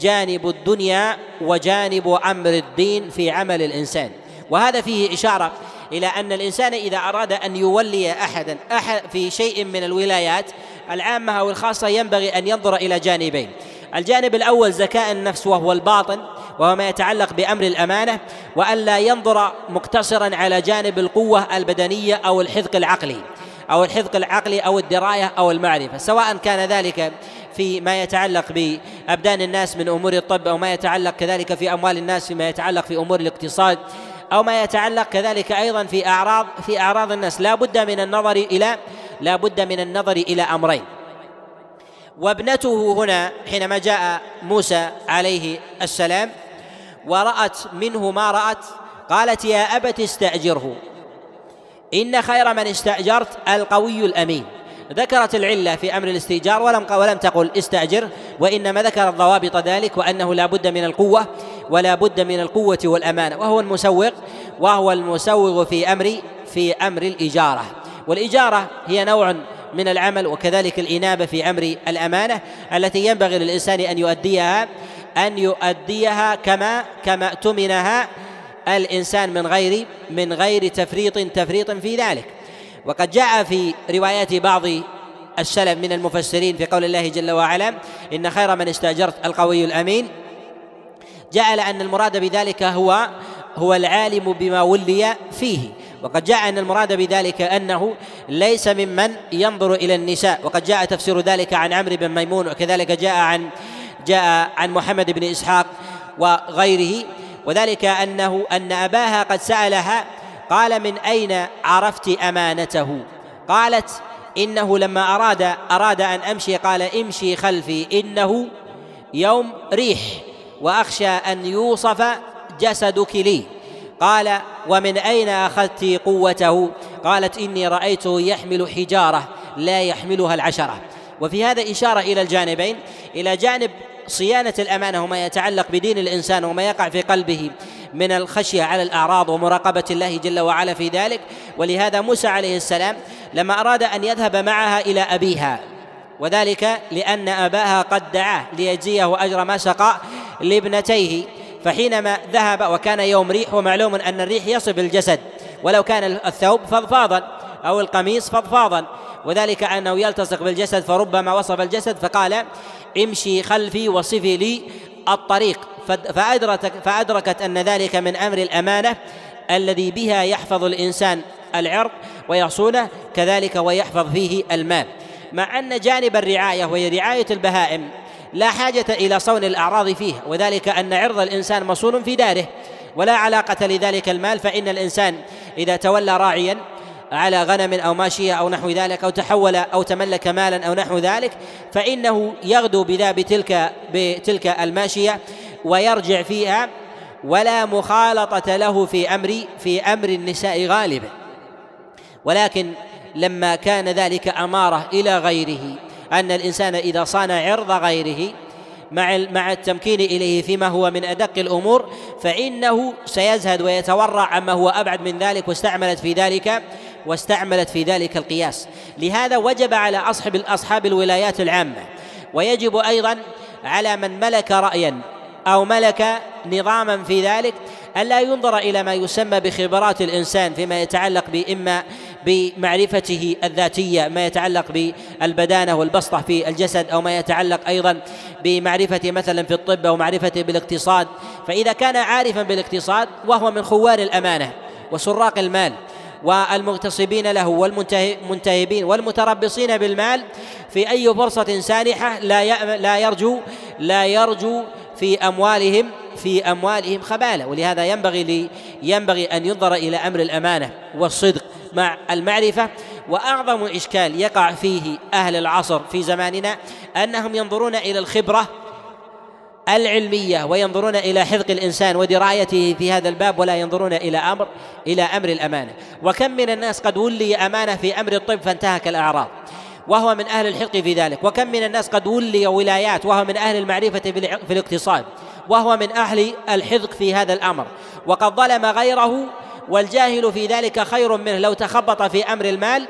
جانب الدنيا وجانب أمر الدين في عمل الإنسان. وهذا فيه إشارة إلى أن الإنسان إذا أراد أن يولي أحدا أحد في شيء من الولايات العامة أو الخاصة ينبغي أن ينظر إلى جانبين. الجانب الأول زكاء النفس وهو الباطن وهو ما يتعلق بأمر الأمانة وألا ينظر مقتصرا على جانب القوة البدنية أو الحذق العقلي أو الحذق العقلي أو الدراية أو المعرفة. سواء كان ذلك في ما يتعلق بأبدان الناس من أمور الطب أو ما يتعلق كذلك في أموال الناس فيما يتعلق في أمور الاقتصاد أو ما يتعلق كذلك أيضا في أعراض في أعراض الناس. لا بد من النظر إلى لا بد من النظر إلى أمرين. وابنته هنا حينما جاء موسى عليه السلام ورأت منه ما رأت قالت يا أبت استأجره. إن خير من استأجرت القوي الأمين. ذكرت العلة في أمر الاستئجار ولم ولم تقل استأجر وإنما ذكرت ضوابط ذلك وأنه لا بد من القوة. ولا بد من القوة والأمانة. وهو المسوق وهو المسوغ في أمر في أمر الإجارة. والإجارة هي نوع من العمل وكذلك الإنابة في أمر الأمانة التي ينبغي للإنسان أن يؤديها أن يؤديها كما كما اؤتمنها الإنسان من غير من غير تفريط تفريط في ذلك. وقد جاء في روايات بعض السلف من المفسرين في قول الله جل وعلا إن خير من استأجرت القوي الأمين جعل أن المراد بذلك هو هو العالم بما ولي فيه. وقد جاء أن المراد بذلك أنه ليس ممن ينظر إلى النساء. وقد جاء تفسير ذلك عن عمرو بن ميمون وكذلك جاء عن جاء عن محمد بن إسحاق وغيره. وذلك أنه أن أباها قد سألها قال من أين عرفت أمانته؟ قالت إنه لما أراد أراد أن أمشي قال امشي خلفي إنه يوم ريح. وأخشى أن يوصف جسدك لي. قال ومن أين أخذت قوته؟ قالت إني رأيته يحمل حجارة لا يحملها العشرة. وفي هذا إشارة إلى الجانبين إلى جانب صيانة الأمانة وما يتعلق بدين الإنسان وما يقع في قلبه من الخشية على الأعراض ومراقبة الله جل وعلا في ذلك. ولهذا موسى عليه السلام لما أراد أن يذهب معها إلى أبيها وذلك لأن أباها قد دعاه ليجزيه أجر ما سقى لابنتيه. فحينما ذهب وكان يوم ريح ومعلوم أن الريح يصب الجسد ولو كان الثوب فضفاضا أو القميص فضفاضا. وذلك أنه يلتصق بالجسد فربما وصف الجسد فقال امشي خلفي وصفي لي الطريق. فأدركت, فأدركت أن ذلك من أمر الأمانة الذي بها يحفظ الإنسان العرض ويصونه كذلك ويحفظ فيه المال مع أن جانب الرعاية وهي رعاية البهائم لا حاجة إلى صون الأعراض فيه وذلك أن عرض الإنسان مصون في داره ولا علاقة لذلك المال فإن الإنسان إذا تولى راعيا على غنم أو ماشية أو نحو ذلك أو تحول أو تملك مالا أو نحو ذلك فإنه يغدو بذا بتلك بتلك الماشية ويرجع فيها ولا مخالطة له في أمر في أمر النساء غالبا. ولكن لما كان ذلك أمارة إلى غيره أن الإنسان إذا صان عرض غيره مع مع التمكين إليه فيما هو من أدق الأمور فإنه سيزهد ويتورع عما هو أبعد من ذلك واستعملت في ذلك واستعملت في ذلك القياس. لهذا وجب على أصحاب أصحاب الولايات العامة ويجب أيضا على من ملك رايا أو ملك نظاما في ذلك ألا ينظر إلى ما يسمى بخبرات الإنسان فيما يتعلق بإما بمعرفته الذاتية ما يتعلق بالبدانة والبسطة في الجسد أو ما يتعلق أيضا بمعرفة مثلا في الطب أو معرفته بالاقتصاد. فإذا كان عارفا بالاقتصاد وهو من خوان الأمانة وسراق المال والمغتصبين له والمنتهبين والمتربصين بالمال في أي فرصة سانحة لا لا يرجو لا يرجو في أموالهم في أموالهم خبالة ولهذا ينبغي لي ينبغي أن ينظر إلى أمر الأمانة والصدق مع المعرفة. وأعظم إشكال يقع فيه أهل العصر في زماننا أنهم ينظرون إلى الخبرة العلمية وينظرون إلى حفظ الإنسان ودرايته في هذا الباب ولا ينظرون إلى أمر إلى أمر الأمانة. وكم من الناس قد ولي أمانة في أمر الطب فانتهك الأعراض. وهو من أهل الحق في ذلك. وكم من الناس قد ولي ولايات وهو من أهل المعرفة في الاقتصاد. وهو من أهل الحذق في هذا الأمر. وقد ظلم غيره والجاهل في ذلك خير منه. لو تخبط في أمر المال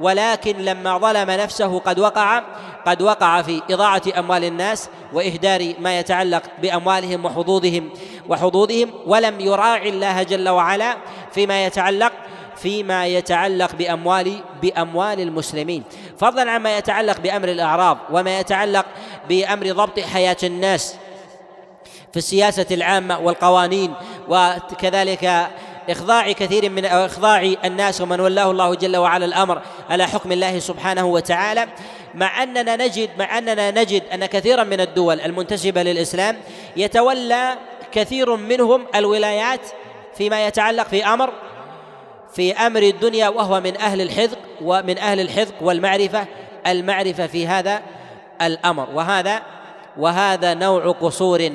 ولكن لما ظلم نفسه قد وقع قد وقع في إضاعة أموال الناس وإهدار ما يتعلق بأموالهم وحظوظهم وحظوظهم ولم يراعي الله جل وعلا فيما يتعلق فيما يتعلق بأموال بأموال المسلمين. فضلا عما يتعلق بأمر الأعراض وما يتعلق بأمر ضبط حياة الناس في السياسة العامة والقوانين وكذلك إخضاع كثير من إخضاع الناس ومن ولاه الله جل وعلا الأمر على حكم الله سبحانه وتعالى. مع أننا نجد مع أننا نجد أن كثيرا من الدول المنتسبة للإسلام يتولى كثير منهم الولايات فيما يتعلق في أمر في أمر الدنيا وهو من أهل الحذق ومن أهل الحذق والمعرفة المعرفة في هذا الأمر. وهذا وهذا نوع قصور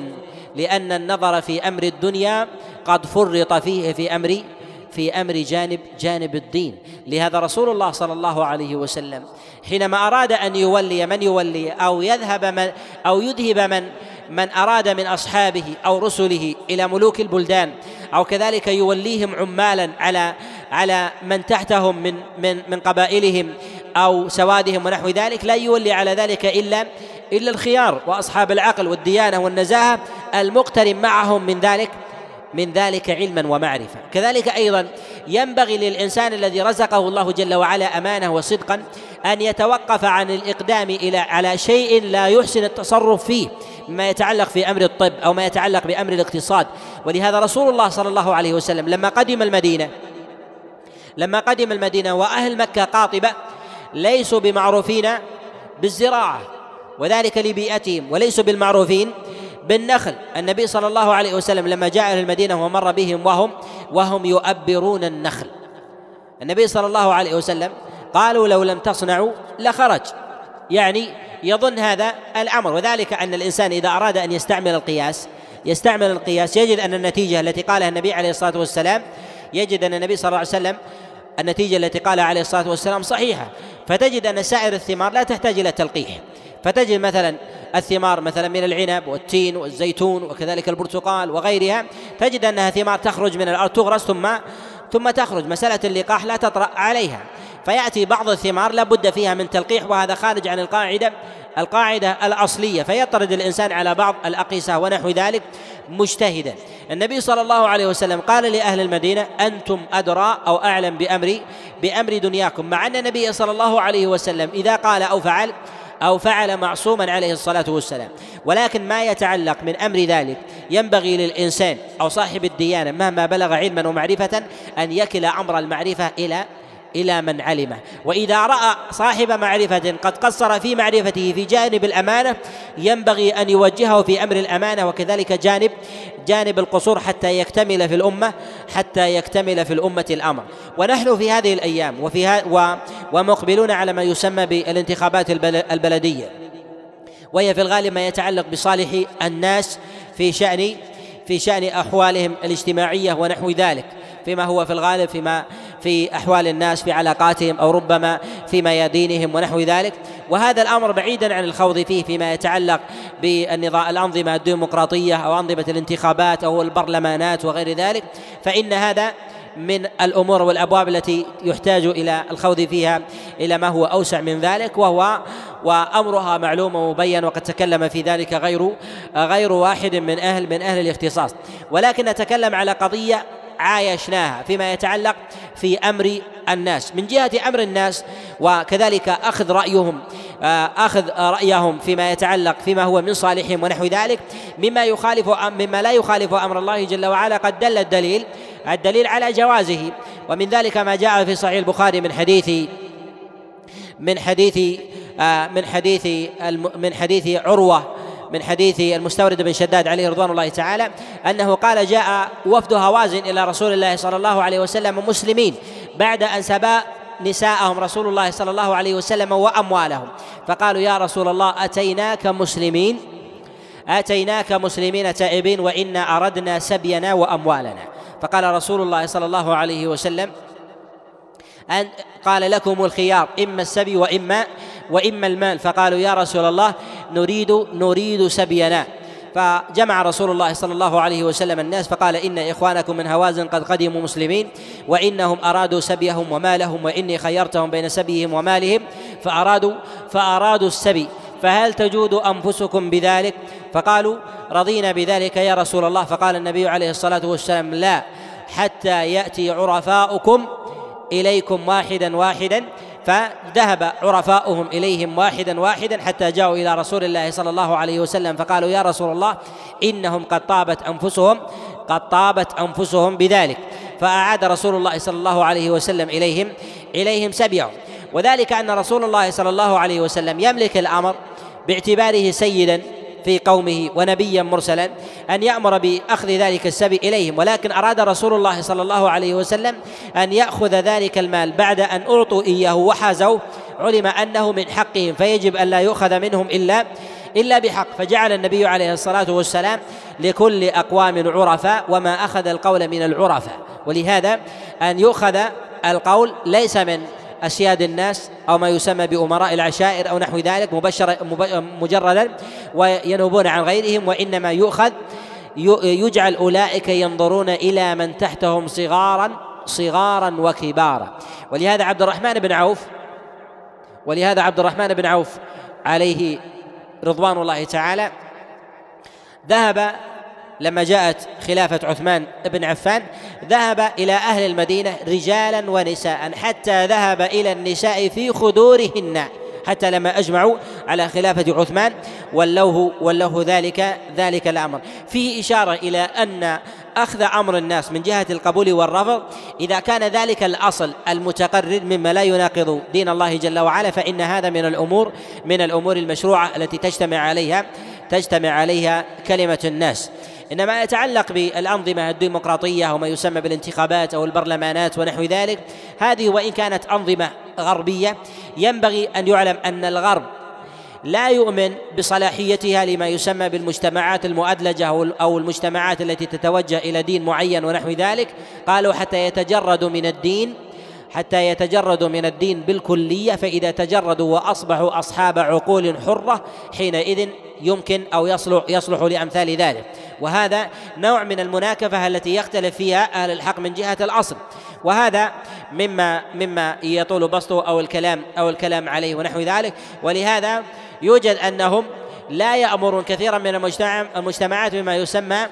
لأن النظر في أمر الدنيا قد فرط فيه في أمر في أمر جانب جانب الدين. لهذا رسول الله صلى الله عليه وسلم حينما أراد أن يولي من يولي أو يذهب من أو يذهب من من أراد من أصحابه أو رسله إلى ملوك البلدان أو كذلك يوليهم عمالا على على من تحتهم من من من قبائلهم أو سوادهم ونحو ذلك لا يولي على ذلك إلا إلا الخيار وأصحاب العقل والديانة والنزاهة المقترن معهم من ذلك. من ذلك علما ومعرفة. كذلك أيضا ينبغي للإنسان الذي رزقه الله جل وعلا أمانة وصدقا أن يتوقف عن الإقدام إلى على شيء لا يحسن التصرف فيه مما يتعلق في أمر الطب أو ما يتعلق بأمر الاقتصاد. ولهذا رسول الله صلى الله عليه وسلم لما قدم المدينة لما قدم المدينة وأهل مكة قاطبة ليسوا بمعروفين بالزراعة وذلك لبيئتهم وليسوا بالمعروفين بالنخل. النبي صلى الله عليه وسلم لما جاء إلى المدينة ومر بهم وهم وهم يؤبرون النخل. النبي صلى الله عليه وسلم قالوا لو لم تصنعوا لخرج. يعني يظن هذا الأمر. وذلك أن الإنسان إذا أراد أن يستعمل القياس يستعمل القياس يجد أن النتيجة التي قالها النبي عليه الصلاة والسلام يجد أن النبي صلى الله عليه وسلم النتيجة التي قالها عليه الصلاة والسلام صحيحة. فتجد أن سائر الثمار لا تحتاج إلى تلقيح. فتجد مثلا الثمار مثلا من العنب والتين والزيتون وكذلك البرتقال وغيرها تجد أنها ثمار تخرج من الأرض تغرس ثم ثم تخرج. مسألة اللقاح لا تطرأ عليها. فيأتي بعض الثمار لا بد فيها من تلقيح وهذا خارج عن القاعدة القاعدة الأصلية. فيطرد الإنسان على بعض الأقيسة ونحو ذلك مجتهدا. النبي صلى الله عليه وسلم قال لأهل المدينة أنتم ادرى أو أعلم بامر بأمر دنياكم. مع أن النبي صلى الله عليه وسلم إذا قال أو فعل أو فعل معصوما عليه الصلاة والسلام. ولكن ما يتعلق من أمر ذلك ينبغي للإنسان أو صاحب الديانة مهما بلغ علما ومعرفة أن يكل أمر المعرفة إلى إلى من علمه. وإذا رأى صاحب معرفة قد قصر في معرفته في جانب الأمانة ينبغي أن يوجهه في أمر الأمانة وكذلك جانب جانب القصور حتى يكتمل في الأمة حتى يكتمل في الأمة الأمر. ونحن في هذه الأيام وفي ومقبلون على ما يسمى بالانتخابات البلدية. وهي في الغالب ما يتعلق بصالح الناس في شأن في شأن أحوالهم الاجتماعية ونحو ذلك. فيما هو في الغالب فيما في أحوال الناس في علاقاتهم أو ربما في ميادينهم ونحو ذلك. وهذا الأمر بعيدا عن الخوض فيه فيما يتعلق بالنظام الأنظمة الديمقراطية أو أنظمة الانتخابات أو البرلمانات وغير ذلك. فإن هذا من الأمور والأبواب التي يحتاج إلى الخوض فيها إلى ما هو أوسع من ذلك. وهو وأمرها معلوم ومبين وقد تكلم في ذلك غير غير واحد من أهل من أهل الاختصاص. ولكن نتكلم على قضية عايشناها فيما يتعلق في أمر الناس. من جهة أمر الناس وكذلك أخذ رأيهم آه، أخذ رأيهم فيما يتعلق فيما هو من صالحهم ونحو ذلك مما يخالف مما لا يخالف أمر الله جل وعلا قد دل الدليل الدليل على جوازه. ومن ذلك ما جاء في صحيح البخاري من حديث من حديث آه، من حديث من حديث عروة من حديث المستورد بن شداد عليه رضوان الله تعالى أنه قال جاء وفد هوازن إلى رسول الله صلى الله عليه وسلم مسلمين بعد أن سبا نساءهم رسول الله صلى الله عليه وسلم وأموالهم. فقالوا يا رسول الله أتيناك مسلمين؟ أتيناك مسلمين تائبين وإنا أردنا سبينا وأموالنا. فقال رسول الله صلى الله عليه وسلم أن قال لكم الخيار إما السبي وإما وإما المال. فقالوا يا رسول الله نريد نريد سبينا. فجمع رسول الله صلى الله عليه وسلم الناس فقال إن إخوانكم من هوازن قد قدموا مسلمين وإنهم أرادوا سبيهم ومالهم وإني خيرتهم بين سبيهم ومالهم فأرادوا فأرادوا السبي. فهل تجود أنفسكم بذلك؟ فقالوا رضينا بذلك يا رسول الله. فقال النبي عليه الصلاة والسلام لا حتى يأتي عرفاؤكم إليكم واحدا واحدا فذهب عرفاؤهم إليهم واحدا واحدا حتى جاءوا إلى رسول الله صلى الله عليه وسلم فقالوا يا رسول الله إنهم قد طابت أنفسهم قد طابت أنفسهم بذلك. فأعاد رسول الله صلى الله عليه وسلم إليهم إليهم سبيهم وذلك أن رسول الله صلى الله عليه وسلم يملك الأمر باعتباره سيدا في قومه ونبيا مرسلا أن يأمر بأخذ ذلك السبي إليهم. ولكن أراد رسول الله صلى الله عليه وسلم أن يأخذ ذلك المال بعد أن أعطوا إياه وحازوا. علم أنه من حقهم فيجب أن لا يؤخذ منهم إلا إلا بحق. فجعل النبي عليه الصلاة والسلام لكل أقوام عرفاء وما أخذ القول من العرفاء. ولهذا أن يؤخذ القول ليس من أسياد الناس أو ما يسمى بأمراء العشائر أو نحو ذلك مبشر مجردا وينوبون عن غيرهم وإنما يؤخذ يجعل أولئك ينظرون إلى من تحتهم صغارا صغارا وكبارا. ولهذا عبد الرحمن بن عوف ولهذا عبد الرحمن بن عوف عليه رضوان الله تعالى ذهب لما جاءت خلافة عثمان بن عفان ذهب إلى أهل المدينة رجالا ونساء حتى ذهب إلى النساء في خدورهن حتى لما أجمعوا على خلافة عثمان ولوه ولوه ذلك ذلك الأمر. فيه إشارة إلى أن أخذ أمر الناس من جهة القبول والرفض. إذا كان ذلك الأصل المتقرر مما لا يناقض دين الله جل وعلا فإن هذا من الأمور من الأمور المشروعة التي تجتمع عليها تجتمع عليها كلمة الناس. إنما يتعلق بالأنظمة الديمقراطية وما يسمى بالانتخابات أو البرلمانات ونحو ذلك. هذه وإن كانت أنظمة غربية ينبغي أن يعلم أن الغرب لا يؤمن بصلاحيتها لما يسمى بالمجتمعات المؤدلجة أو المجتمعات التي تتوجه إلى دين معين ونحو ذلك. قالوا حتى يتجردوا من الدين حتى يتجردوا من الدين بالكلية فإذا تجردوا وأصبحوا أصحاب عقول حرة حينئذ يمكن أو يصلح يصلح لأمثال ذلك. وهذا نوع من المناكفة التي يختلف فيها أهل الحق من جهة الأصل. وهذا مما مما يطول بسطه أو الكلام أو الكلام عليه ونحو ذلك. ولهذا يوجد أنهم لا يأمرون كثيرا من المجتمعات بما يسمى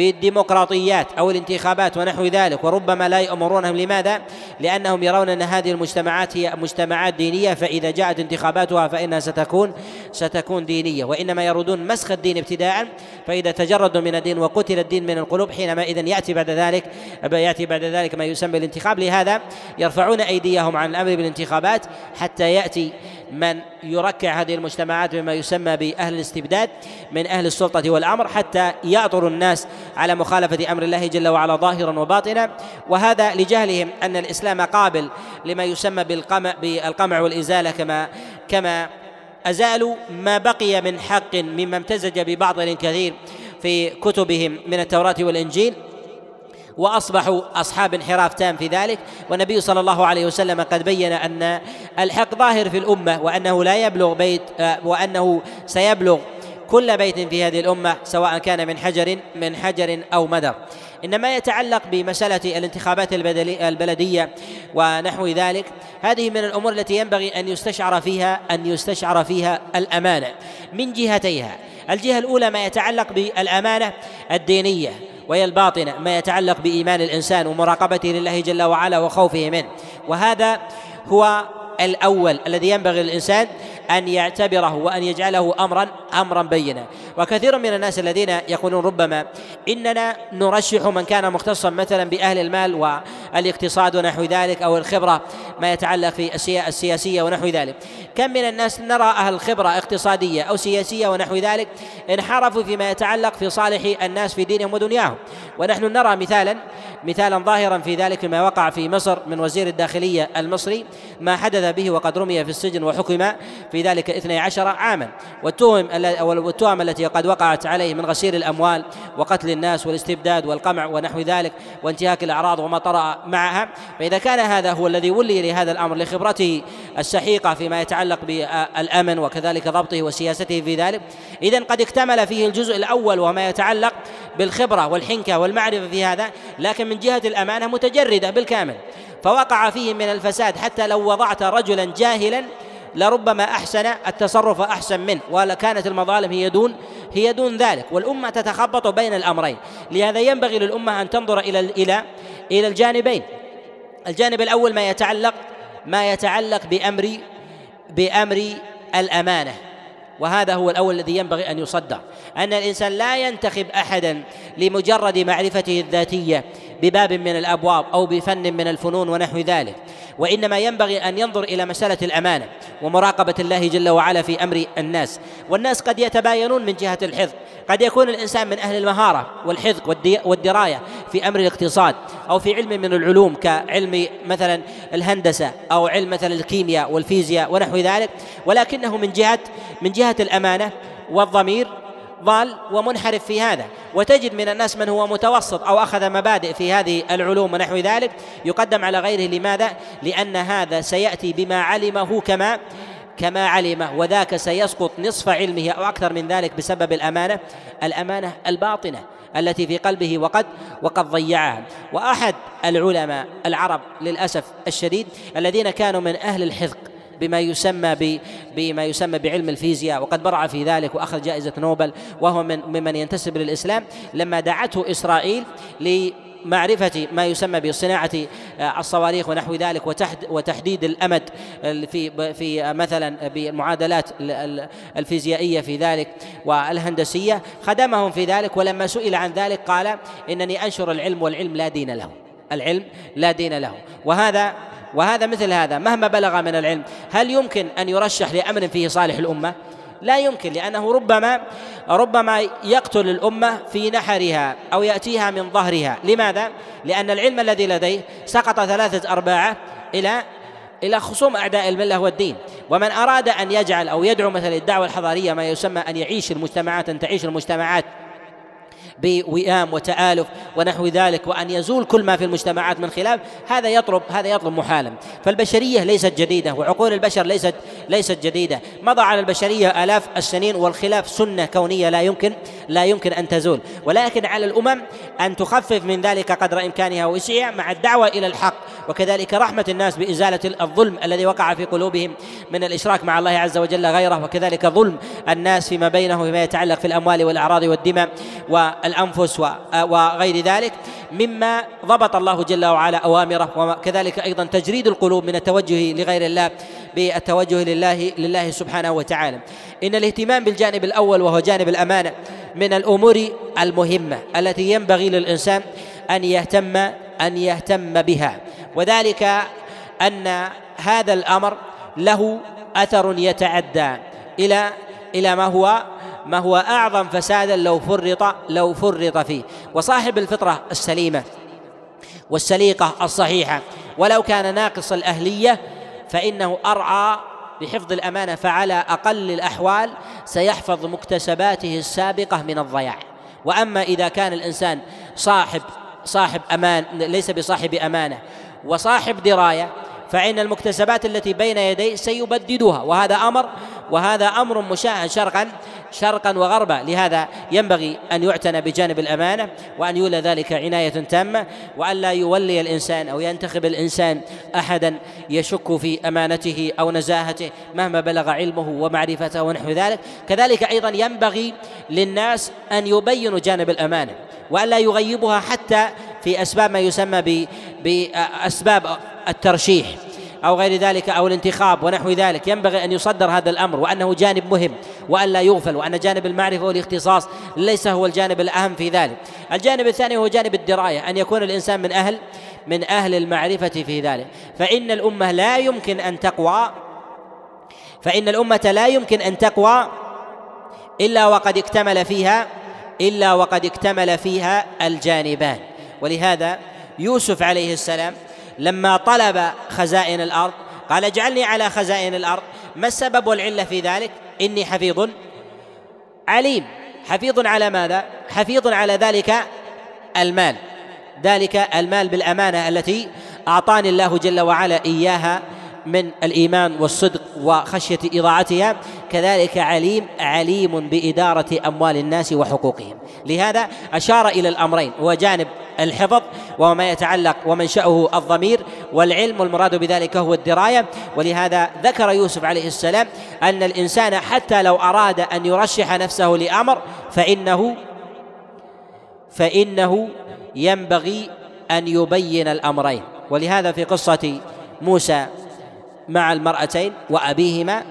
بالديمقراطيات أو الانتخابات ونحو ذلك وربما لا يأمرونهم لماذا؟ لأنهم يرون أن هذه المجتمعات هي مجتمعات دينية فإذا جاءت انتخاباتها فإنها ستكون ستكون دينية. وإنما يريدون مسخ الدين ابتداء فإذا تجردوا من الدين وقتل الدين من القلوب حينما إذا يأتي بعد ذلك يأتي بعد ذلك ما يسمى الانتخاب لهذا يرفعون أيديهم عن الأمر بالانتخابات حتى يأتي من يركع هذه المجتمعات بما يسمى بأهل الاستبداد من أهل السلطة والأمر حتى يعطر الناس على مخالفة أمر الله جل وعلا ظاهرا وباطنا. وهذا لجهلهم أن الإسلام قابل لما يسمى بالقمع بالقمع والإزالة كما كما أزالوا ما بقي من حق مما امتزج ببعض كثير في كتبهم من التوراة والإنجيل. وأصبحوا أصحاب انحراف تام في ذلك. والنبي صلى الله عليه وسلم قد بين أن الحق ظاهر في الأمة وأنه لا يبلغ بيت آه، وأنه سيبلغ كل بيت في هذه الأمة سواء كان من حجر من حجر أو مدر. إنما يتعلق بمسألة الانتخابات البلدية ونحو ذلك. هذه من الأمور التي ينبغي أن يستشعر فيها أن يستشعر فيها الأمانة. من جهتيها الجهة الأولى ما يتعلق بالأمانة الدينية وهي الباطنة ما يتعلق بإيمان الإنسان ومراقبته لله جل وعلا وخوفه منه. وهذا هو الأول الذي ينبغي للإنسان أن يعتبره وأن يجعله امرا امرا بينا. وكثير من الناس الذين يقولون ربما إننا نرشح من كان مختصا مثلا بأهل المال والاقتصاد ونحو ذلك أو الخبرة ما يتعلق في السياسية ونحو ذلك. كم من الناس نرى أهل الخبره اقتصادية أو سياسية ونحو ذلك انحرفوا فيما يتعلق في صالح الناس في دينهم ودنياهم. ونحن نرى مثالا مثالا ظاهرا في ذلك ما وقع في مصر من وزير الداخلية المصري ما حدث به وقد رمي في السجن وحكم في ذلك اثني عشر عاما. والتهم والتهم التي قد وقعت عليه من غسيل الأموال وقتل الناس والاستبداد والقمع ونحو ذلك وانتهاك الأعراض وما طرأ معها. فإذا كان هذا هو الذي ولي لهذا الأمر لخبرته السحيقة فيما يتعلق بالأمن وكذلك ضبطه وسياسته في ذلك اذا قد اكتمل فيه الجزء الأول وما يتعلق بالخبرة والحنكة والمعرفة في هذا لكن من جهة الأمانة متجردة بالكامل. فوقع فيه من الفساد حتى لو وضعت رجلا جاهلا لربما أحسن التصرف أحسن منه ولكانت المظالم هي دون هي دون ذلك. والأمة تتخبط بين الأمرين. لهذا ينبغي للأمة أن تنظر إلى إلى إلى الجانبين. الجانب الأول ما يتعلق ما يتعلق بأمر بأمر الأمانة. وهذا هو الأول الذي ينبغي أن يصدر. أن الإنسان لا ينتخب أحدا لمجرد معرفته الذاتية بباب من الأبواب أو بفن من الفنون ونحو ذلك. وإنما ينبغي أن ينظر إلى مسألة الأمانة ومراقبة الله جل وعلا في أمر الناس. والناس قد يتباينون من جهة الحفظ. قد يكون الإنسان من أهل المهارة والحفظ والدراية في أمر الاقتصاد أو في علم من العلوم كعلم مثلا الهندسة أو علم مثلا الكيمياء والفيزياء ونحو ذلك. ولكنه من جهه من جهة الأمانة والضمير ضال ومنحرف في هذا. وتجد من الناس من هو متوسط أو أخذ مبادئ في هذه العلوم ونحو ذلك. يقدم على غيره لماذا؟ لأن هذا سيأتي بما علمه كما كما علمه وذاك سيسقط نصف علمه أو أكثر من ذلك بسبب الأمانة الأمانة الباطنة التي في قلبه وقد وقد ضيعها. وأحد العلماء العرب للأسف الشديد الذين كانوا من أهل الحذق بما يسمى بما يسمى بعلم الفيزياء وقد برع في ذلك وأخذ جائزة نوبل وهو من ممن ينتسب للإسلام. لما دعته إسرائيل معرفة ما يسمى بصناعة آه، الصواريخ ونحو ذلك وتحديد الأمد في في مثلا بالمعادلات الفيزيائية في ذلك والهندسية. خدمهم في ذلك ولما سئل عن ذلك قال إنني أنشر العلم والعلم لا دين له. العلم لا دين له. وهذا وهذا مثل هذا مهما بلغ من العلم هل يمكن أن يرشح لامر فيه صالح الأمة؟ لا يمكن لأنه ربما ربما يقتل الأمة في نحرها أو يأتيها من ظهرها. لماذا؟ لأن العلم الذي لديه سقط ثلاثة أرباعه إلى إلى خصوم أعداء الملة والدين. ومن أراد أن يجعل أو يدعو مثلا الدعوة الحضارية ما يسمى أن يعيش المجتمعات أن تعيش المجتمعات بوئام وتآلف ونحو ذلك وأن يزول كل ما في المجتمعات من خلاف هذا يطلب هذا يطلب محالا فالبشرية ليست جديدة وعقول البشر ليست ليست جديدة. مضى على البشرية آلاف السنين والخلاف سنة كونية لا يمكن لا يمكن أن تزول. ولكن على الأمم أن تخفف من ذلك قدر إمكانها وسعها مع الدعوة إلى الحق. وكذلك رحمة الناس بإزالة الظلم الذي وقع في قلوبهم من الإشراك مع الله عز وجل غيره. وكذلك ظلم الناس فيما بينهم فيما يتعلق في الأموال والأعراض والدماء الأنفس وغير ذلك مما ضبط الله جل وعلا أوامره وكذلك أيضا تجريد القلوب من التوجه لغير الله بالتوجه لله لله سبحانه وتعالى. إن الاهتمام بالجانب الأول وهو جانب الأمانة من الأمور المهمة التي ينبغي للإنسان أن يهتم أن يهتم بها. وذلك أن هذا الأمر له أثر يتعدى إلى إلى ما هو ما هو أعظم فسادا لو فرط لو فرط فيه. وصاحب الفطرة السليمة والسليقة الصحيحة. ولو كان ناقص الأهلية فإنه أرعى بحفظ الأمانة فعلى أقل الأحوال سيحفظ مكتسباته السابقة من الضياع. وأما إذا كان الإنسان صاحب صاحب أمان ليس بصاحب أمانة وصاحب دراية فإن المكتسبات التي بين يديه سيبددها. وهذا أمر وهذا أمر مشاهد شرقا شرقا وغربا. لهذا ينبغي أن يعتنى بجانب الأمانة وأن يولى ذلك عناية تامة وأن لا يولي الإنسان أو ينتخب الإنسان أحدا يشك في أمانته أو نزاهته مهما بلغ علمه ومعرفته ونحو ذلك. كذلك أيضا ينبغي للناس أن يبينوا جانب الأمانة وأن لا يغيبها حتى في أسباب ما يسمى بأسباب الترشيح أو غير ذلك أو الانتخاب ونحو ذلك. ينبغي أن يصدر هذا الأمر وأنه جانب مهم وأن لا يغفل وأن جانب المعرفة والاختصاص ليس هو الجانب الأهم في ذلك. الجانب الثاني هو جانب الدراية أن يكون الإنسان من أهل من أهل المعرفة في ذلك. فإن الأمة لا يمكن أن تقوى فإن الأمة لا يمكن أن تقوى إلا وقد اكتمل فيها إلا وقد اكتمل فيها الجانبان. ولهذا يوسف عليه السلام لما طلب خزائن الأرض قال اجعلني على خزائن الأرض. ما السبب والعلة في ذلك؟ إني حفيظ عليم. حفيظ على ماذا؟ حفيظ على ذلك المال. ذلك المال بالأمانة التي أعطاني الله جل وعلا إياها من الإيمان والصدق وخشية إضاعتها. كذلك عليم عليم بإدارة أموال الناس وحقوقهم. لهذا أشار إلى الأمرين وجانب الحفظ وما يتعلق ومنشأه الضمير والعلم والمراد بذلك هو الدراية. ولهذا ذكر يوسف عليه السلام أن الإنسان حتى لو أراد أن يرشح نفسه لأمر فإنه فإنه ينبغي أن يبين الأمرين. ولهذا في قصة موسى مع المرأتين وأبيهما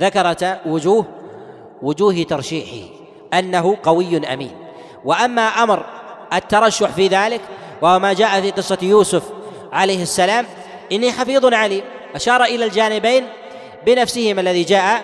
ذكرت وجوه وجوه ترشيحه أنه قوي أمين. وأما أمر الترشح في ذلك وهو ما جاء في قصة يوسف عليه السلام إني حفيظ عليم أشار إلى الجانبين بنفسهما الذي جاء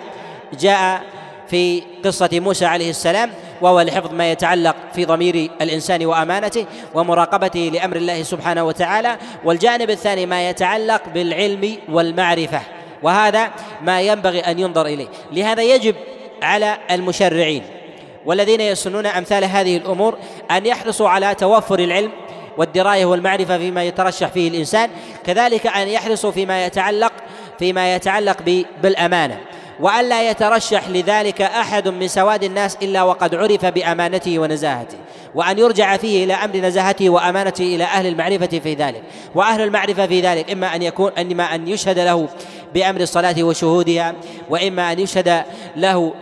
جاء في قصة موسى عليه السلام وهو لحفظ ما يتعلق في ضمير الإنسان وأمانته ومراقبته لأمر الله سبحانه وتعالى. والجانب الثاني ما يتعلق بالعلم والمعرفة. وهذا ما ينبغي أن ينظر إليه. لهذا يجب على المشرعين والذين يسنون أمثال هذه الأمور أن يحرصوا على توفر العلم والدراية والمعرفة فيما يترشح فيه الإنسان كذلك أن يحرصوا فيما يتعلق فيما يتعلق بالأمانة. وأن لا يترشح لذلك أحد من سواد الناس إلا وقد عرف بأمانته ونزاهته. وأن يرجع فيه إلى أمر نزاهته وأمانته إلى أهل المعرفة في ذلك. وأهل المعرفة في ذلك إما أن يكون إما أن يشهد له بأمر الصلاة وشهودها وإما أن يشهد له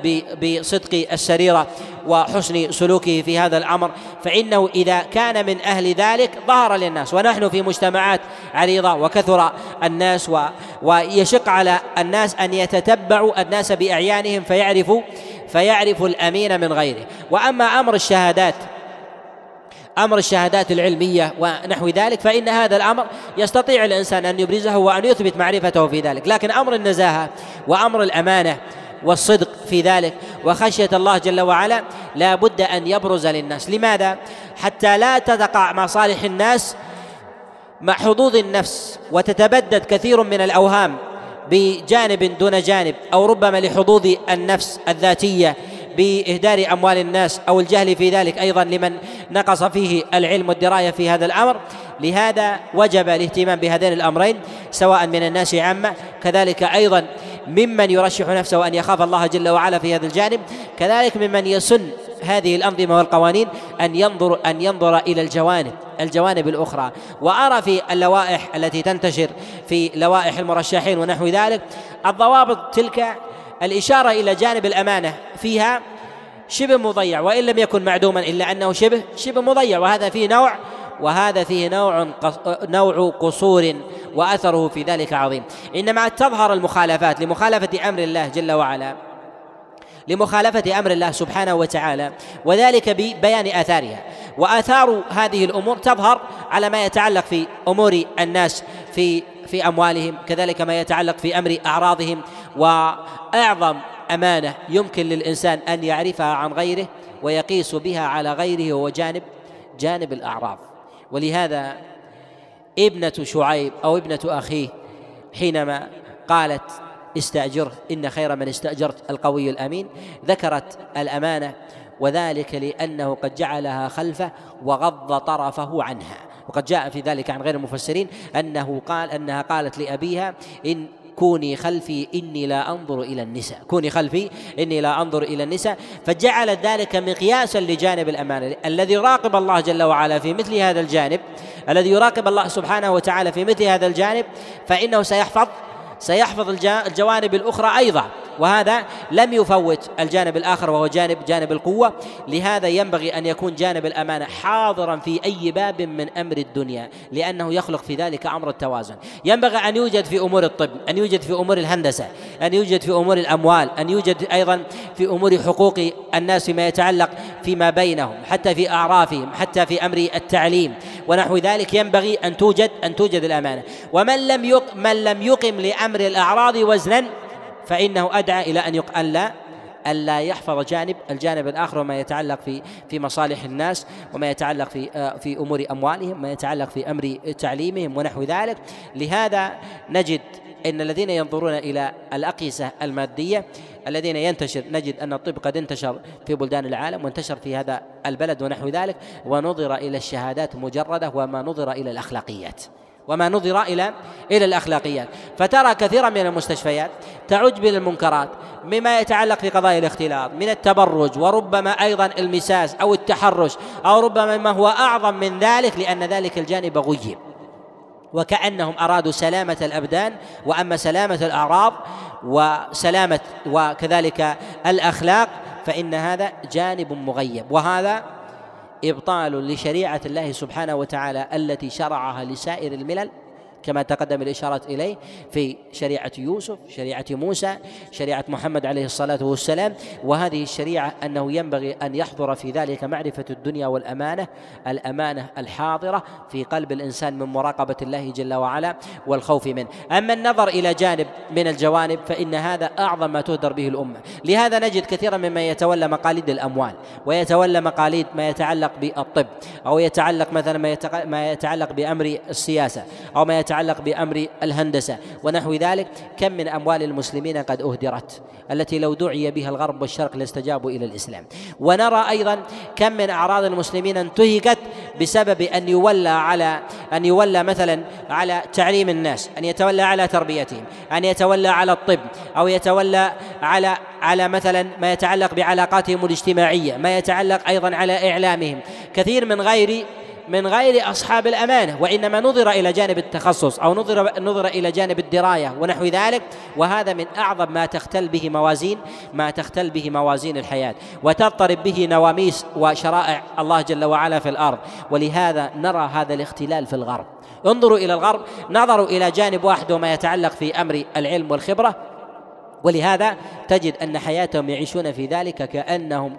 بصدق السريرة وحسن سلوكه في هذا الأمر. فإنه إذا كان من أهل ذلك ظهر للناس. ونحن في مجتمعات عريضة وكثر الناس و ويشق على الناس أن يتتبعوا الناس بأعيانهم فيعرفوا فيعرفوا الأمين من غيره. وأما أمر الشهادات أمر الشهادات العلمية ونحو ذلك فإن هذا الأمر يستطيع الإنسان أن يبرزه وأن يثبت معرفته في ذلك. لكن أمر النزاهة وأمر الأمانة والصدق في ذلك وخشية الله جل وعلا لا بد أن يبرز للناس. لماذا؟ حتى لا تتقع مصالح الناس مع حظوظ النفس وتتبدد كثير من الأوهام بجانب دون جانب أو ربما لحظوظ النفس الذاتية. بإهدار أموال الناس أو الجهل في ذلك أيضا لمن نقص فيه العلم والدراية في هذا الأمر. لهذا وجب الاهتمام بهذين الأمرين سواء من الناس عامة كذلك أيضا ممن يرشح نفسه أن يخاف الله جل وعلا في هذا الجانب كذلك ممن يسن هذه الأنظمة والقوانين أن ينظر أن ينظر إلى الجوانب الجوانب الأخرى. وأرى في اللوائح التي تنتشر في لوائح المرشحين ونحو ذلك الضوابط تلك الإشارة إلى جانب الأمانة فيها شبه مضيع وإن لم يكن معدوما إلا أنه شبه شبه مضيع وهذا فيه نوع وهذا فيه نوع نوع قصور وأثره في ذلك عظيم. إنما تظهر المخالفات لمخالفة أمر الله جل وعلا لمخالفة أمر الله سبحانه وتعالى وذلك ببيان آثارها. وآثار هذه الأمور تظهر على ما يتعلق في أمور الناس في في أموالهم كذلك ما يتعلق في أمر أعراضهم واعظم أمانة يمكن للإنسان أن يعرفها عن غيره ويقيس بها على غيره هو جانب جانب الاعراض ولهذا ابنة شعيب أو ابنة أخيه حينما قالت استأجره إن خير من استأجرت القوي الأمين ذكرت الأمانة وذلك لأنه قد جعلها خلفه وغض طرفه عنها. وقد جاء في ذلك عن غير المفسرين أنه قال أنها قالت لأبيها إن كوني خلفي إني لا أنظر إلى النساء. كوني خلفي إني لا أنظر إلى النساء. فجعلت ذلك مقياسا لجانب الأمانة. الذي يراقب الله جل وعلا في مثل هذا الجانب الذي يراقب الله سبحانه وتعالى في مثل هذا الجانب فإنه سيحفظ سيحفظ الجوانب الأخرى أيضا. وهذا لم يفوت الجانب الآخر وهو جانب جانب القوة. لهذا ينبغي أن يكون جانب الأمانة حاضرا في أي باب من أمر الدنيا لأنه يخلق في ذلك أمر التوازن. ينبغي أن يوجد في أمور الطب أن يوجد في أمور الهندسة أن يوجد في أمور الأموال أن يوجد أيضا في أمور حقوق الناس فيما يتعلق فيما بينهم حتى في أعرافهم حتى في أمر التعليم. ونحو ذلك ينبغي أن توجد أن توجد الأمانة. ومن لم يق من لم يقم لأمر الأعراض وزنا فإنه أدعى إلى أن يق... أن لا ألا يحفظ جانب الجانب الآخر وما يتعلق في في مصالح الناس وما يتعلق في آه، في أمور أموالهم ما يتعلق في أمر تعليمهم ونحو ذلك. لهذا نجد إن الذين ينظرون إلى الأقيسة المادية الذين ينتشر نجد أن الطب قد انتشر في بلدان العالم وانتشر في هذا البلد ونحو ذلك ونظر إلى الشهادات مجردة وما نظر إلى الأخلاقيات. وما نظر إلى إلى الأخلاقيات. فترى كثيرا من المستشفيات تعج بالمنكرات مما يتعلق في قضايا الاختلاط من التبرج وربما أيضا المساس أو التحرش أو ربما ما هو أعظم من ذلك لأن ذلك الجانب غيب. وكأنهم أرادوا سلامة الأبدان وأما سلامة الأعراض وسلامة وكذلك الأخلاق فإن هذا جانب مغيب. وهذا إبطال لشريعة الله سبحانه وتعالى التي شرعها لسائر الملل كما تقدم الإشارة إليه في شريعة يوسف شريعة موسى شريعة محمد عليه الصلاة والسلام. وهذه الشريعة أنه ينبغي أن يحضر في ذلك معرفة الدنيا والأمانة الأمانة الحاضرة في قلب الإنسان من مراقبة الله جل وعلا والخوف منه. أما النظر إلى جانب من الجوانب فإن هذا أعظم ما تهدر به الأمة. لهذا نجد كثيرا ممن يتولى مقاليد الأموال ويتولى مقاليد ما يتعلق بالطب أو يتعلق مثلا ما يتعلق بأمر السياسة أو ما يتعلق يتعلق بأمر الهندسة. ونحو ذلك كم من أموال المسلمين قد أهدرت التي لو دعي بها الغرب والشرق لاستجابوا إلى الإسلام. ونرى أيضا كم من أعراض المسلمين انتهكت بسبب أن يولى على أن يولى مثلا على تعليم الناس أن يتولى على تربيتهم أن يتولى على الطب أو يتولى على على مثلا ما يتعلق بعلاقاتهم الاجتماعية ما يتعلق أيضا على إعلامهم. كثير من غير من غير أصحاب الأمانة وإنما نظر إلى جانب التخصص أو نظر نظر إلى جانب الدراية ونحو ذلك وهذا من أعظم ما تختل به موازين ما تختل به موازين الحياة. وتضطرب به نواميس وشرائع الله جل وعلا في الأرض. ولهذا نرى هذا الاختلال في الغرب. انظروا إلى الغرب نظروا إلى جانب واحد وما يتعلق في أمر العلم والخبرة. ولهذا تجد أن حياتهم يعيشون في ذلك كأنهم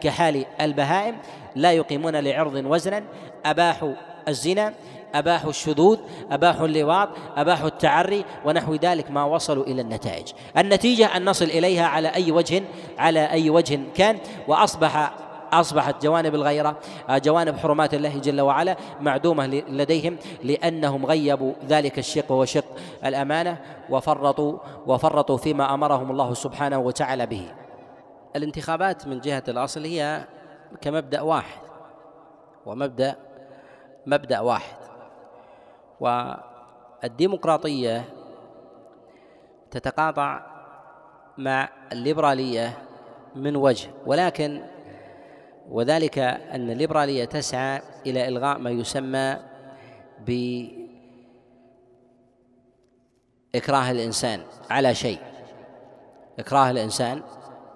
كحال البهائم. لا يقيمون لعرض وزنا أباحوا الزنا أباحوا الشذوذ أباحوا اللواط أباحوا التعري ونحو ذلك ما وصلوا إلى النتائج. النتيجة أن نصل إليها على أي وجه على أي وجه كان وأصبح أصبحت جوانب الغيرة جوانب حرمات الله جل وعلا معدومة لديهم لأنهم غيبوا ذلك الشق وهو شق الأمانة وفرطوا وفرطوا فيما أمرهم الله سبحانه وتعالى به. الانتخابات من جهة الأصل هي كمبدأ واحد ومبدأ مبدأ واحد. والديمقراطية تتقاطع مع الليبرالية من وجه ولكن وذلك أن الليبرالية تسعى إلى إلغاء ما يسمى بإكراه الإنسان على شيء. إكراه الإنسان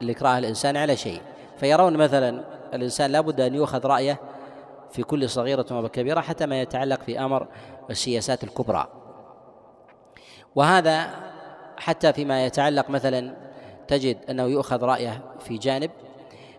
لإكراه الإنسان على شيء. فيرون مثلا الإنسان لابد أن يؤخذ رأيه في كل صغيرة وكبيرة حتى ما يتعلق في أمر السياسات الكبرى وهذا حتى فيما يتعلق مثلا تجد أنه يؤخذ رأيه في جانب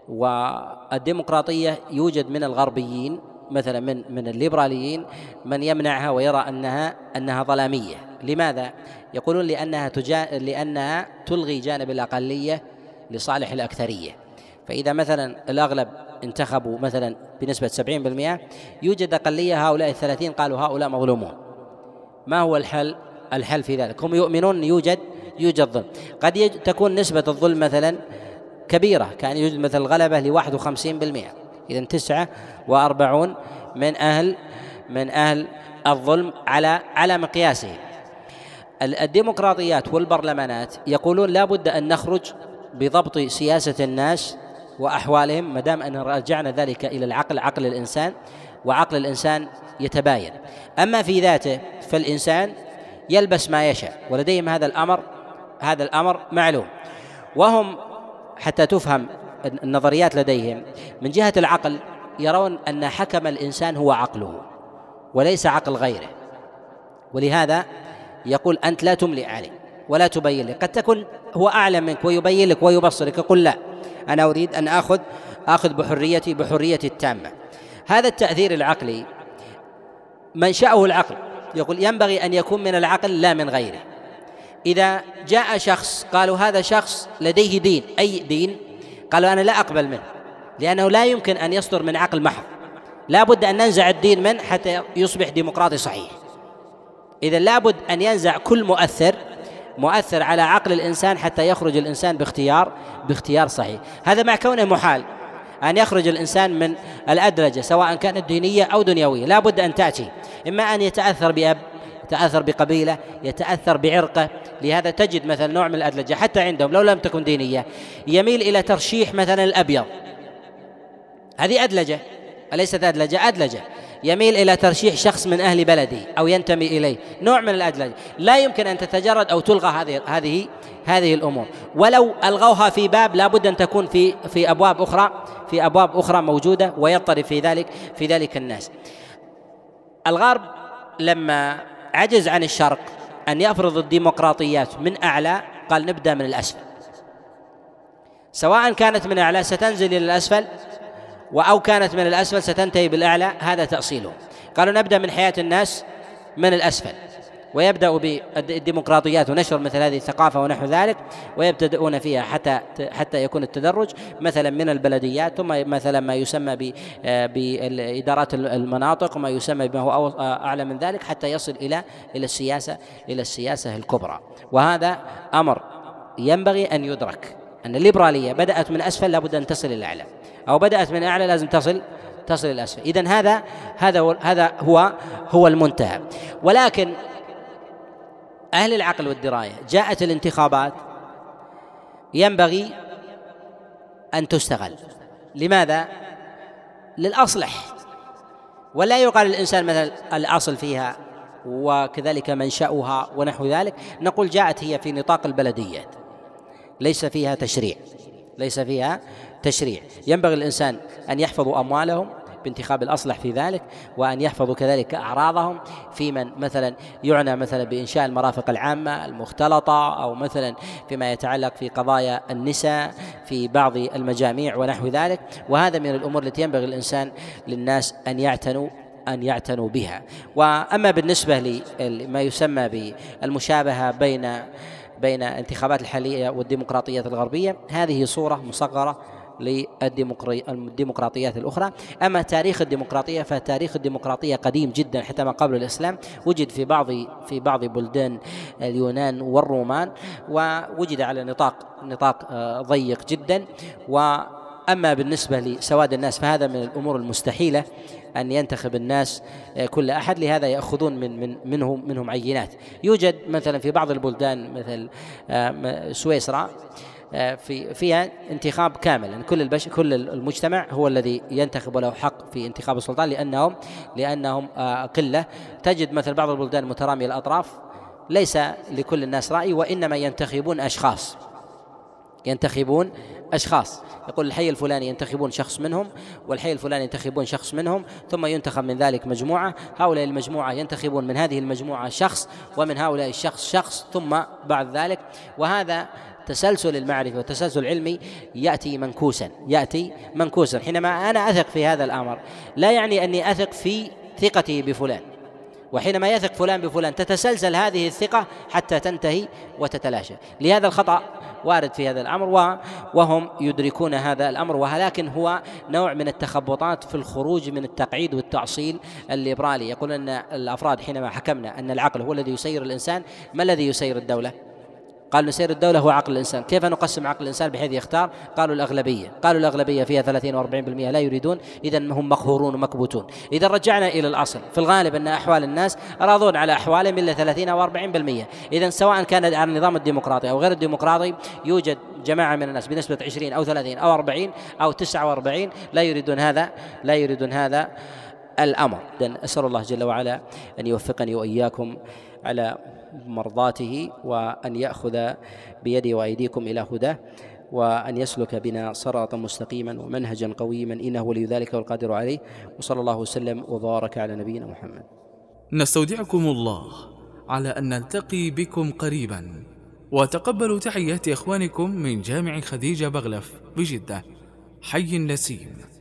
والديمقراطية يوجد من الغربيين مثلا من من الليبراليين من يمنعها ويرى أنها أنها ظلامية، لماذا؟ يقولون لأنها تجا لأنها تلغي جانب الأقلية لصالح الأكثرية. فإذا مثلا الأغلب انتخبوا مثلا بنسبة 70% يوجد أقلية هؤلاء الثلاثين قالوا هؤلاء مظلومون. ما هو الحل؟ الحل في ذلك، هم يؤمنون يوجد يوجد ظلم، قد تكون نسبة الظلم مثلا كبيرة كأن يوجد مثل الغلبة وخمسين بالمئة إذا تسعة وأربعون من أهل من أهل الظلم على على مقياسه الديمقراطيات والبرلمانات يقولون لا بد أن نخرج بضبط سياسة الناس وأحوالهم ما دام أن رجعنا ذلك إلى العقل عقل الإنسان وعقل الإنسان يتباين. أما في ذاته فالإنسان يلبس ما يشاء ولديهم هذا الأمر هذا الأمر معلوم. وهم حتى تفهم النظريات لديهم من جهة العقل يرون أن حكم الإنسان هو عقله وليس عقل غيره. ولهذا يقول أنت لا تملي علي ولا تبين لي. قد تكون هو أعلم منك ويبين لك ويبصرك يقول لا. أنا أريد أن آخذ آخذ بحريتي بحريتي التامة. هذا التأثير العقلي منشأه العقل يقول ينبغي أن يكون من العقل لا من غيره. إذا جاء شخص قالوا هذا شخص لديه دين أي دين؟ قالوا أنا لا أقبل منه لأنه لا يمكن أن يصدر من عقل محض. لا بد أن ننزع الدين منه حتى يصبح ديمقراطي صحيح. إذا لابد أن ينزع كل مؤثر مؤثر على عقل الإنسان حتى يخرج الإنسان باختيار باختيار صحيح. هذا مع كونه محال. أن يخرج الإنسان من الأدرجة سواء كانت دينية أو دنيوية. لا بد أن تأتي. إما أن يتأثر بأب يتأثر بقبيلة يتأثر بعرقة. لهذا تجد مثلا نوع من الأدلجة حتى عندهم لو لم تكن دينية. يميل إلى ترشيح مثلا الأبيض. هذه أدلجة. أليست أدلجة؟ أدلجة. يميل إلى ترشيح شخص من أهل بلده أو ينتمي إليه. نوع من الأدلجة لا يمكن أن تتجرد أو تلغى هذه هذه هذه الأمور. ولو ألغوها في باب لابد أن تكون في في أبواب أخرى في أبواب أخرى موجودة ويضطرب في ذلك في ذلك الناس. الغرب لما عجز عن الشرق أن يفرض الديمقراطيات من أعلى قال نبدأ من الأسفل. سواء كانت من أعلى ستنزل إلى الأسفل. أو كانت من الأسفل ستنتهي بالأعلى هذا تأصيله. قالوا نبدأ من حياة الناس من الأسفل. ويبدأ بالديمقراطيات ونشر مثل هذه الثقافة ونحو ذلك ويبتدئون فيها حتى حتى يكون التدرج مثلا من البلديات ثم مثلا ما يسمى بإدارات المناطق وما يسمى بما هو أعلى من ذلك حتى يصل إلى إلى السياسة إلى السياسة الكبرى. وهذا أمر ينبغي أن يدرك. أن الليبرالية بدأت من أسفل لابد أن تصل إلى أعلى. أو بدأت من أعلى لازم تصل تصل إلى أسفل. إذا هذا هذا هذا هو هو المنتهى. ولكن أهل العقل والدراية جاءت الانتخابات ينبغي أن تستغل. لماذا؟ للأصلح. ولا يقال الإنسان مثلا الأصل فيها وكذلك منشأها ونحو ذلك. نقول جاءت هي في نطاق البلديات. ليس فيها تشريع. ليس فيها تشريع. ينبغي الإنسان أن يحفظوا أموالهم بانتخاب الأصلح في ذلك وأن يحفظوا كذلك أعراضهم في من مثلا يعنى مثلا بإنشاء المرافق العامة المختلطة أو مثلا فيما يتعلق في قضايا النساء في بعض المجاميع ونحو ذلك. وهذا من الأمور التي ينبغي الإنسان للناس أن يعتنوا أن يعتنوا بها. وأما بالنسبة لما يسمى بالمشابهة بين بين الانتخابات الحالية والديمقراطيات الغربية. هذه صورة مصغرة للديمقراطيات الأخرى. أما تاريخ الديمقراطية فتاريخ الديمقراطية قديم جدا حتى ما قبل الإسلام. وجد في بعض في بعض بلدان اليونان والرومان ووجد على نطاق نطاق آه، ضيق جدا. و أما بالنسبة لسواد الناس فهذا من الأمور المستحيلة أن ينتخب الناس آه، كل أحد. لهذا يأخذون من من منهم منهم عينات. يوجد مثلا في بعض البلدان مثل آه، سويسرا آه، في فيها انتخاب كامل يعني كل البش كل المجتمع هو الذي ينتخب وله حق في انتخاب السلطان لأنهم لأنهم قلة. تجد مثل بعض البلدان مترامية الأطراف ليس لكل الناس رأي وإنما ينتخبون أشخاص. ينتخبون أشخاص. يقول الحي الفلاني ينتخبون شخص منهم والحي الفلاني ينتخبون شخص منهم ثم ينتخب من ذلك مجموعة. هؤلاء المجموعة ينتخبون من هذه المجموعة شخص ومن هؤلاء الشخص شخص ثم بعد ذلك. وهذا تسلسل المعرفة والتسلسل العلمي يأتي منكوسا يأتي منكوسا. حينما أنا أثق في هذا الأمر لا يعني أني أثق في ثقته بفلان. وحينما يثق فلان بفلان تتسلسل هذه الثقة حتى تنتهي وتتلاشى. لهذا الخطأ وارد في هذا الأمر وهم يدركون هذا الأمر ولكن هو نوع من التخبطات في الخروج من التقعيد والتعصيل الليبرالي. يقول أن الأفراد حينما حكمنا أن العقل هو الذي يسير الإنسان ما الذي يسير الدولة؟ قالوا سير الدولة هو عقل الإنسان. كيف نقسم عقل الإنسان بحيث يختار؟ قالوا الأغلبية. قالوا الأغلبية فيها 30 و40% لا يريدون إذا هم مقهورون ومكبوتون. إذا رجعنا إلى الأصل. في الغالب أن أحوال الناس راضون على أحوالهم إلا 30 أو 40% إذا سواء كان على النظام الديمقراطي أو غير الديمقراطي يوجد جماعة من الناس بنسبة 20 أو 30 أو 40 أو 49 لا يريدون هذا لا يريدون هذا الأمر. أسأل الله جل وعلا أن يوفقني وإياكم على مرضاته وأن يأخذ بيدي وأيديكم إلى هداه وأن يسلك بنا صراطا مستقيما ومنهجا قويما إنه ولي ذلك والقادر عليه وصلى الله وسلم وبارك على نبينا محمد. نستودعكم الله على أن نلتقي بكم قريبا وتقبلوا تحيات إخوانكم من جامع خديجة بغلف بجدة. حي النسيم